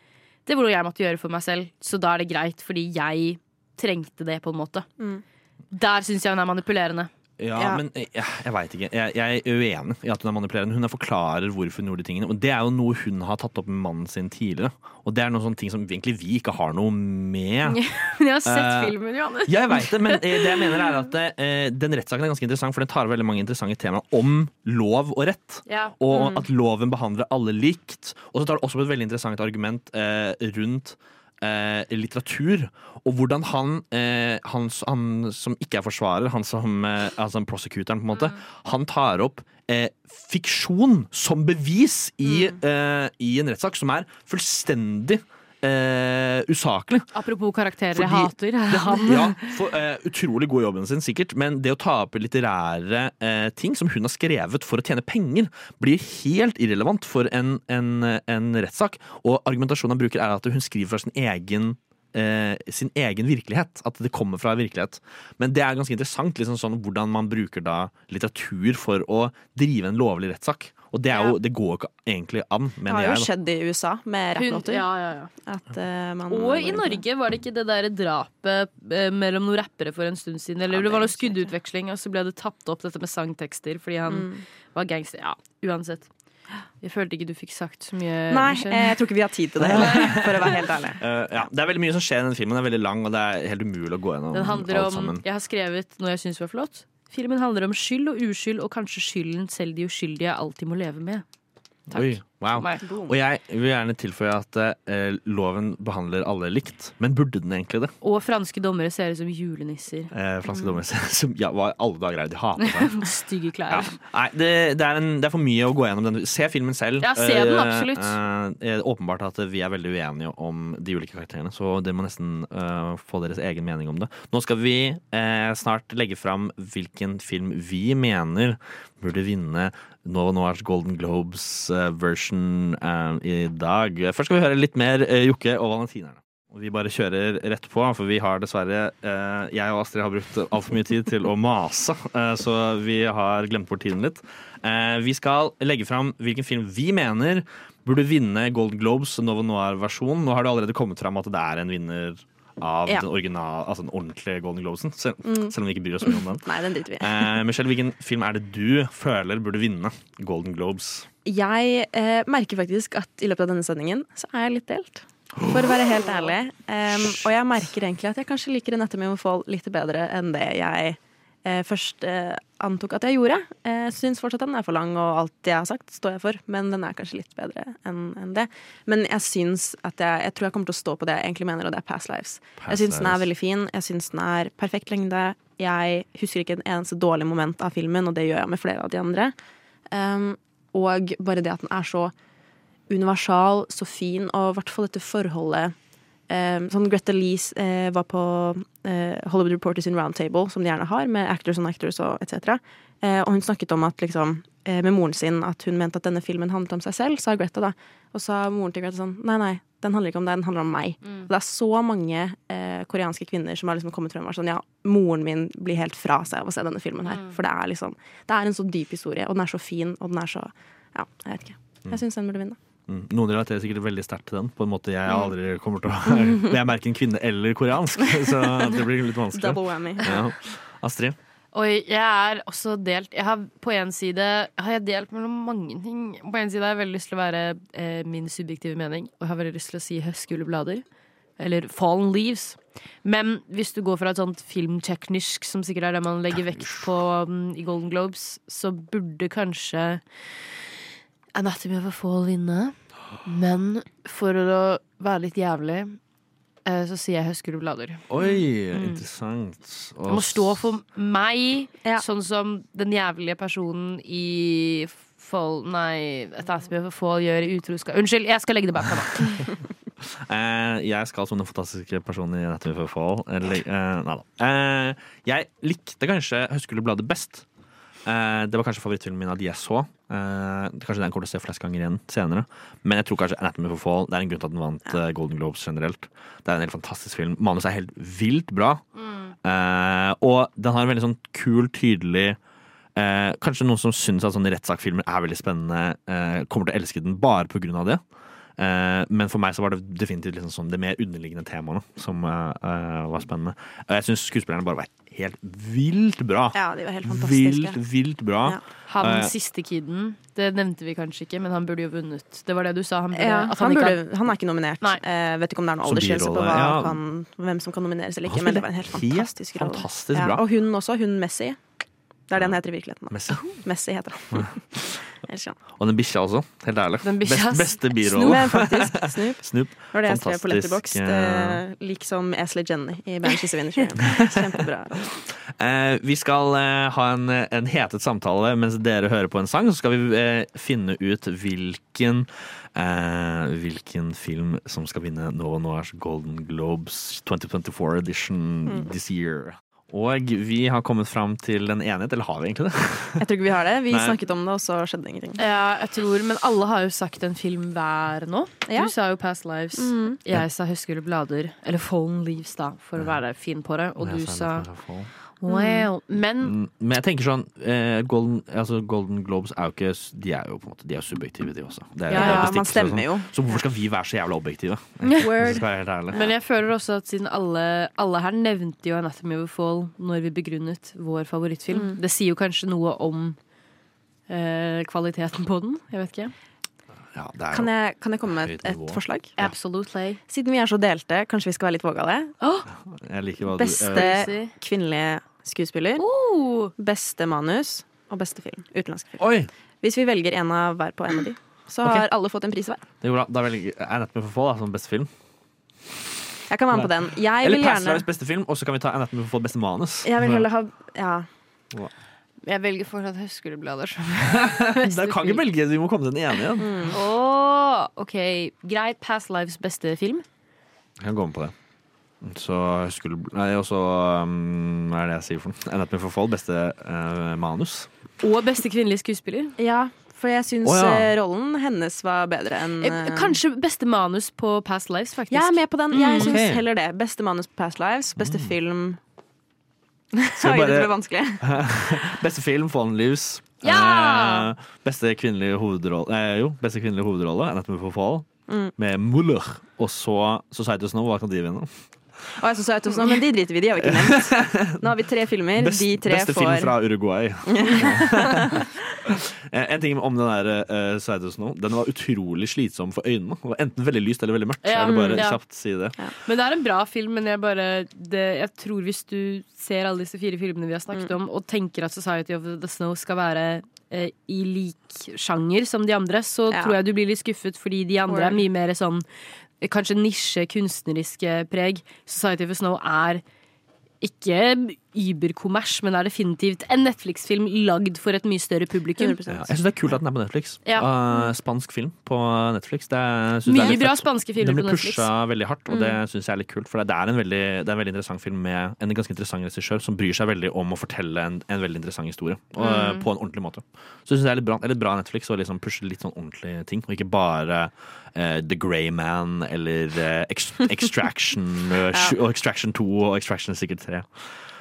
Det var noe jeg måtte gjøre for meg selv, så da er det greit fordi jeg trengte det, på en måte. Mm. Der syns jeg hun er manipulerende. Ja, Ja. men jeg, jeg veit ikke. Jeg, jeg er uenig i at hun er manipulerende. Hun er forklarer hvorfor hun gjorde de tingene. Og det er jo noe hun har tatt opp med mannen sin tidligere. Og det er noen sånne ting som egentlig vi ikke har noe med. Men jeg har sett uh, filmen, Johannes. Ja, jeg vet det, men eh, det jeg mener er at uh, den rettssaken er ganske interessant, for den tar veldig mange interessante temaer om lov og rett. Ja. Og at loven behandler alle likt. Og så tar det også opp et veldig interessant argument uh, rundt eh, litteratur. Og hvordan han, eh, han, han som ikke er forsvarer, han som eh, altså prosecutoren, på en måte, han tar opp eh, fiksjon som bevis i, eh, i en rettssak som er fullstendig eh, usaklig. Apropos karakterer jeg hater. Han Ja, for, eh, utrolig god i jobben sin, sikkert. Men det å ta opp litterære eh, ting som hun har skrevet for å tjene penger, blir helt irrelevant for en, en, en rettssak. Og argumentasjonen han bruker, er at hun skriver fra sin egen eh, sin egen virkelighet. At det kommer fra virkelighet. Men det er ganske interessant liksom sånn, hvordan man bruker da litteratur for å drive en lovlig rettssak. Og det, er jo, det går jo ikke egentlig an, Det har jo jeg. Skjedd i USA med rapplåter. ja, ja, ja. At, eh, Og i Norge var det ikke det der drapet uh, mellom noen rappere for en stund siden. Eller Ja, det var noe skuddutveksling, og så ble det tapt opp dette med sangtekster fordi han Mm. var gangster. Ja, uansett. Jeg følte ikke du fikk sagt så mye. Nei, eh, jeg tror ikke vi har tid til det, heller, for å være helt ærlig. Uh, ja, det er veldig mye som skjer i den filmen. Den er veldig lang, og det er helt umulig å gå gjennom Den handler alt om sammen. Jeg har skrevet noe jeg syns var flott. Filmen handler om skyld og uskyld, og kanskje skylden selv de uskyldige alltid må leve med. Takk. Oi, wow. Og jeg vil gjerne tilføye at eh, loven behandler alle likt. Men burde den egentlig det? Og franske dommere ser ut som julenisser. Eh, franske dommere som ja, hva i alle dager er det de har på seg? Stygge Ja. Nei, det, det, er en, det er for mye å gå gjennom den. Se filmen selv. Ja, se den, Eh, absolutt. eh, er åpenbart at vi er veldig uenige om de ulike karakterene, så dere må nesten eh, få deres egen mening om det. Nå skal vi eh, snart legge fram hvilken film vi mener burde vinne Nova Noirs Golden Globes eh, version eh, i dag. Først skal vi høre litt mer eh, Jokke og Valentinerne. Og vi bare kjører rett på, for vi har dessverre eh, Jeg og Astrid har brukt altfor mye tid til å mase, så vi har glemt bort tiden litt. Vi skal legge fram hvilken film vi mener burde vinne Golden Globes Nova Noir-versjon. Nå har det allerede kommet fram at det er en vinner av Ja. den original, altså den ordentlige Golden Globesen, selv, selv om vi ikke bryr oss mye om den. Nei, den driter vi. Eh, Michelle, hvilken film er det du føler burde vinne Golden Globes? Jeg eh, merker faktisk at i løpet av denne sendingen så er jeg litt delt. For å være helt ærlig. Um, og jeg merker egentlig at jeg kanskje liker Anatomy of Fall litt bedre enn det jeg eh, først eh, antok at jeg gjorde. Jeg syns fortsatt den er for lang, og alt jeg har sagt, står jeg for. Men den er kanskje litt bedre enn enn det. Men jeg syns at jeg, jeg tror jeg kommer til å stå på det jeg egentlig mener, og det er Past Lives. Past jeg syns den er veldig fin. Jeg syns den er perfekt lengde. Jeg husker ikke et eneste dårlig moment av filmen, og det gjør jeg med flere av de andre. Um, og bare det at den er så universal, så fin, og i hvert fall dette forholdet eh, Sånn Greta Lees eh, var på eh, Hollywood Reporters in Roundtable, som de gjerne har, med actors and actors og etc. Eh, og hun snakket om at liksom eh, med moren sin at hun mente at denne filmen handlet om seg selv, sa Greta da. Og sa moren til Greta sånn Nei, nei, den handler ikke om deg, den handler om meg. Og det er så mange eh, koreanske kvinner som har liksom kommet frem og vært sånn Ja, moren min blir helt fra seg av å se denne filmen her. For det er liksom Det er en så dyp historie, og den er så fin, og den er så Ja, jeg vet ikke. Jeg syns den burde vinne. Mm. Noen relaterer sikkert veldig sterkt til den, på en måte jeg aldri kommer til å Jeg er verken kvinne eller koreansk, så det blir litt vanskelig. Double whammy. Ja. Astrid? Oi, jeg er også delt. Jeg har på en side har jeg delt mellom mange ting. På en side har jeg veldig lyst til å være eh, min subjektive mening, og jeg har veldig lyst til å si høstgule blader. Eller Fallen Leaves. Men hvis du går fra et sånt filmteknisk, som sikkert er det man legger vekt på um, i Golden Globes, så burde kanskje Anatomy of a Fall vinne. Men for å være litt jævlig, eh, så sier jeg høstgule blader. Oi, interessant. Og Det må stå for meg, Ja. sånn som den jævlige personen i Fall Nei, et of for Fall gjør i Utroskap. Unnskyld, jeg skal legge det bak meg. Eh, jeg skal som den fantastiske personen i Anatomy for Fall. Eller, eh, nei da. Eh, jeg likte kanskje Høstgule Blader best. Eh, det var kanskje favorittfilmen min av de jeg så. Eh, kanskje den kommer til å se flest ganger igjen senere. Men jeg tror kanskje Anatomy for Fall Det er en grunn til at den vant ja. Golden Globes generelt. Det er en helt fantastisk film. Manus er helt vilt bra. Eh, og den har en veldig sånn kul, tydelig eh, Kanskje noen som syns at sånne rettssakfilmer er veldig spennende, eh, kommer til å elske den bare av det. Eh, men for meg så var det definitivt liksom sånn det mer underliggende temaene som eh, eh, var spennende. Og jeg syns skuespillerne bare var helt vilt bra. Ja, de var helt fantastiske. vilt bra. Ja. Han siste kiden, det nevnte vi kanskje ikke, men han burde jo vunnet. Det var det du sa. Han, burde, Ja, at han, ikke burde, han er ikke nominert. Eh, vet ikke om det er noen aldersgrense på hva ja. kan, hvem som kan nomineres eller ikke. Men det var en helt helt fantastisk rolle. fantastisk Ja, og hun også. Hun Messi. Det er det han heter i virkeligheten. Messi. Messi heter han. Og den bikkja også. Helt ærlig. Den bikkja- Best, beste birolle. Snoop. Snoop. Det var det jeg skrev på Fantastisk, Liksom eh, eh, Lik som Ashley Jenny i Banshees of. Kjempebra. Eh, vi skal eh, ha en, en hetet samtale mens dere hører på en sang. Så skal vi eh, finne ut hvilken eh, Hvilken film som skal vinne Nova Noirs Golden Globes 2024 edition this year. Og vi har kommet fram til en enighet, eller har vi egentlig det? Jeg tror ikke vi har det. Vi Nei. snakket om det, og så skjedde det ingenting. Ja, jeg tror, men alle har jo sagt en film hver nå. Ja. Du sa jo Past Lives. Jeg sa Høstgule blader. Eller Fallen Leaves, da, for å være fin på det. Og du sa Wow. Men Mm, Men jeg tenker sånn eh, Golden, altså Golden Globes er jo ikke De er jo på en måte De er jo subjektive, de også. Det er, Ja, det er ja, bestikkelse man og stemmer sånn. jo. Så hvorfor skal vi være så jævla objektive? Word. Skal være helt ærlig. Men jeg føler også at siden alle, alle her nevnte jo Anatomy of a Fall når vi begrunnet vår favorittfilm, det sier jo kanskje noe om eh, kvaliteten på den. Jeg vet ikke. Ja, det er Kan jeg, kan jeg komme med Høyt et, nivå. et forslag? Absolutely. Siden vi er så delte, kanskje vi skal være litt vågale. Jeg liker hva du Beste kvinnelige skuespiller, Oh, beste manus og beste film. Utenlandsk film. Oi! Hvis vi velger en av hver på en av de, så okay. har alle fått en pris hver. Det går bra. Da velger Anatomy for få da, som beste film. Jeg kan være med på den. Jeg Eller Lives beste film, og så kan vi ta Anatomy for få beste manus. Jeg vil heller ha Ja. jeg velger fortsatt Høstgule blader Da kan ikke velge, vi må komme til en igjen Mm. Åh, OK. Greit. Past Lives beste film. Jeg kan gå med på det. Så skulle Nei, og så um, Hva er det jeg sier for noe? Anatomy for Fall, beste uh, manus. Og beste kvinnelige skuespiller. ja, for jeg syns oh, ja. eh, rollen hennes var bedre enn eh, Kanskje beste manus på Past Lives, faktisk. Jeg er med på den. Jeg Mm, syns okay. heller det. Beste manus på Past Lives, beste film Oi, bare... dette ble vanskelig. Beste film, Fallen Leaves. Ja! Eh, beste kvinnelige hovedrolle eh, Jo, beste kvinnelige hovedrolle, Anatomy for Fall. Mm. Med Muller. Og så Society of Snow. Hva kan de vinne? Og jeg er så søt og sånn, men de driter vi i, de har vi ikke nevnt. Nå har vi tre filmer. Best, de tre beste får film fra Uruguay. Eh, en ting om den der uh, Society of Snow. Den var utrolig slitsom for øynene. Det var enten veldig lyst eller veldig mørkt. Ja, vil bare mm, ja. kjapt si det. Men det er en bra film, men jeg bare det, Jeg tror hvis du ser alle disse fire filmene vi har snakket om, og tenker at Society of the Snow skal være eh, i lik sjanger som de andre, så Ja. tror jeg du blir litt skuffet, fordi de andre er mye mer sånn eh, Kanskje nisje, kunstneriske preg. Society for Snow er ikke überkommers, men er definitivt en Netflix-film lagd for et mye større publikum. Ja, jeg syns det er kult at den er på Netflix. Ja. Uh, spansk film på Netflix. Det Mye bra fett. spanske filmer på Netflix. Den blir pusha veldig hardt, og det syns jeg er litt kult. For det er en veldig, det er en veldig interessant film med en ganske interessant regissør som bryr seg veldig om å fortelle en, en veldig interessant historie. Og, Mm. På en ordentlig måte. Så jeg synes det er litt bra, er litt bra Netflix å liksom pushe litt sånn ordentlige ting, og ikke bare Uh, The Grey Man eller uh, Extraction eh, sju- og Extraction 2 og Extraction sikkert 3.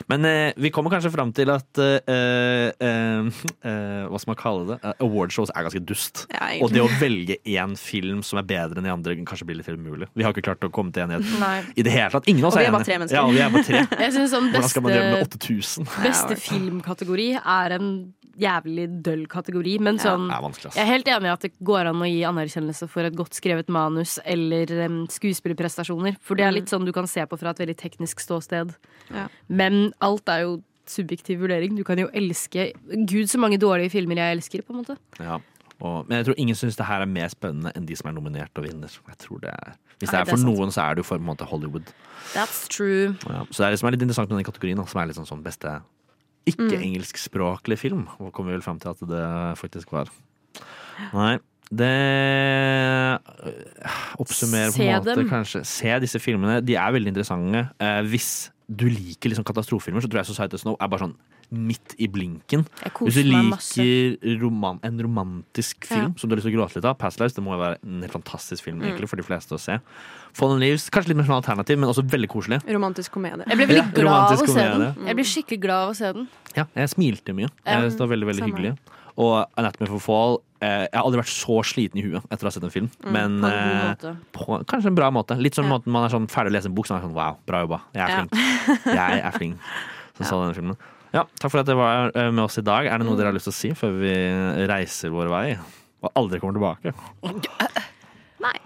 Men eh, vi kommer kanskje fram til at eh, eh, eh, Hva skal man kalle det? Eh, awardshows er ganske dust. Ja, og det å velge én film som er bedre enn de andre, kanskje blir litt umulig. Vi har ikke klart å komme til enighet Nei. i det hele tatt. Ingen av oss er enige. mennesker. Ja, og vi er bare tre. Sånn Hvordan skal man gjøre med 8000? beste filmkategori er en jævlig døll kategori, men sånn Jeg er helt enig i at det går an å gi anerkjennelse for et godt skrevet manus eller um, skuespillerprestasjoner. For det er litt sånn du kan se på fra et veldig teknisk ståsted. Ja. Men alt er jo subjektiv vurdering. Du kan jo elske Gud, så mange dårlige filmer jeg elsker, på en måte. Ja. Og, men jeg tror ingen syns det her er mer spennende enn de som er nominert og vinner. Jeg tror det er, hvis det Nei, er det er for sant. noen, så er det jo for en måte Hollywood. That's true. Ja. Så det er det som er litt interessant med den kategorien, som er litt sånn, sånn beste ikke-engelskspråklig film. Og kommer vi vel frem til at det faktisk var. Nei. Det øh, oppsummerer på en måte kanskje Se disse filmene. De er veldig interessante. Eh, hvis du liker liksom katastrofefilmer, så tror jeg Society of Snow er bare sånn midt i blinken. Jeg Hvis du koser meg masse. liker roman, en romantisk film som du har lyst til å gråte litt av, Past Lives, det må jo være en helt fantastisk film egentlig for de fleste å se. Fallen Leaves, kanskje litt mer sånn alternativ, men også veldig koselig. Romantisk komedie. Jeg ble veldig Ja, glad av å se den. Mm. Jeg ble skikkelig glad av å se den. Ja, jeg smilte mye. Jeg det var veldig, veldig samme. hyggelig. Og Anatomy for Fall Jeg har aldri vært så sliten i huet etter å ha sett en film. Men På en eh, på kanskje en bra måte. Litt som Ja. måten man er sånn ferdig å lese en bok, så er man sånn wow, bra jobba. Jeg er Ja. flink. Jeg er flink. Som sa denne filmen. Ja, takk for at dere var eh, med oss i dag. Er det noe dere har lyst til å si før vi reiser vår vei? Og aldri kommer tilbake? Nei,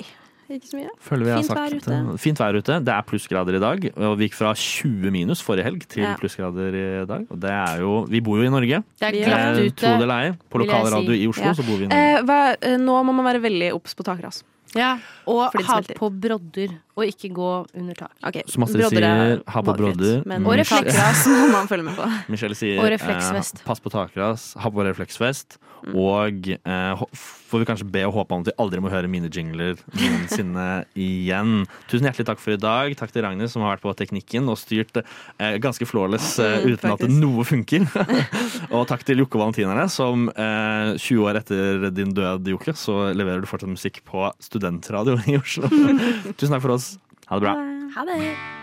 ikke så mye. Føler vi har Fint sagt vær ute. Fint vær ute. Det er plussgrader i dag. Og vi gikk fra 20 minus forrige helg til Ja. plussgrader i dag. Og det er jo Vi bor jo i Norge. Det er glatt Eh, ute. Tro det eller ei. På lokalradio si. i Oslo Ja. så bor vi i Norge. Eh, hva, eh, nå må man være veldig obs på takras. Ja, og ha på brodder, og ikke gå under tak. Okay. Som Astrid brodder er sier, ha på brodder. Men Og refleksras må man følge med på. Michelle sier Og refleksvest. eh, pass på takras, ha på refleksvest. Mm. Og eh, får vi kanskje be og håpe om at vi aldri må høre mine jingler noensinne igjen. Tusen hjertelig takk for i dag. Takk til Ragnhild som har vært på teknikken og styrt eh, ganske flawless eh, uten at faktisk. noe funker. og takk til Jokke Valentinerne, som eh, 20 år etter din død, Jokke, så leverer du fortsatt musikk på studentradio i Oslo. Tusen takk for oss. Ha det bra. Ha det!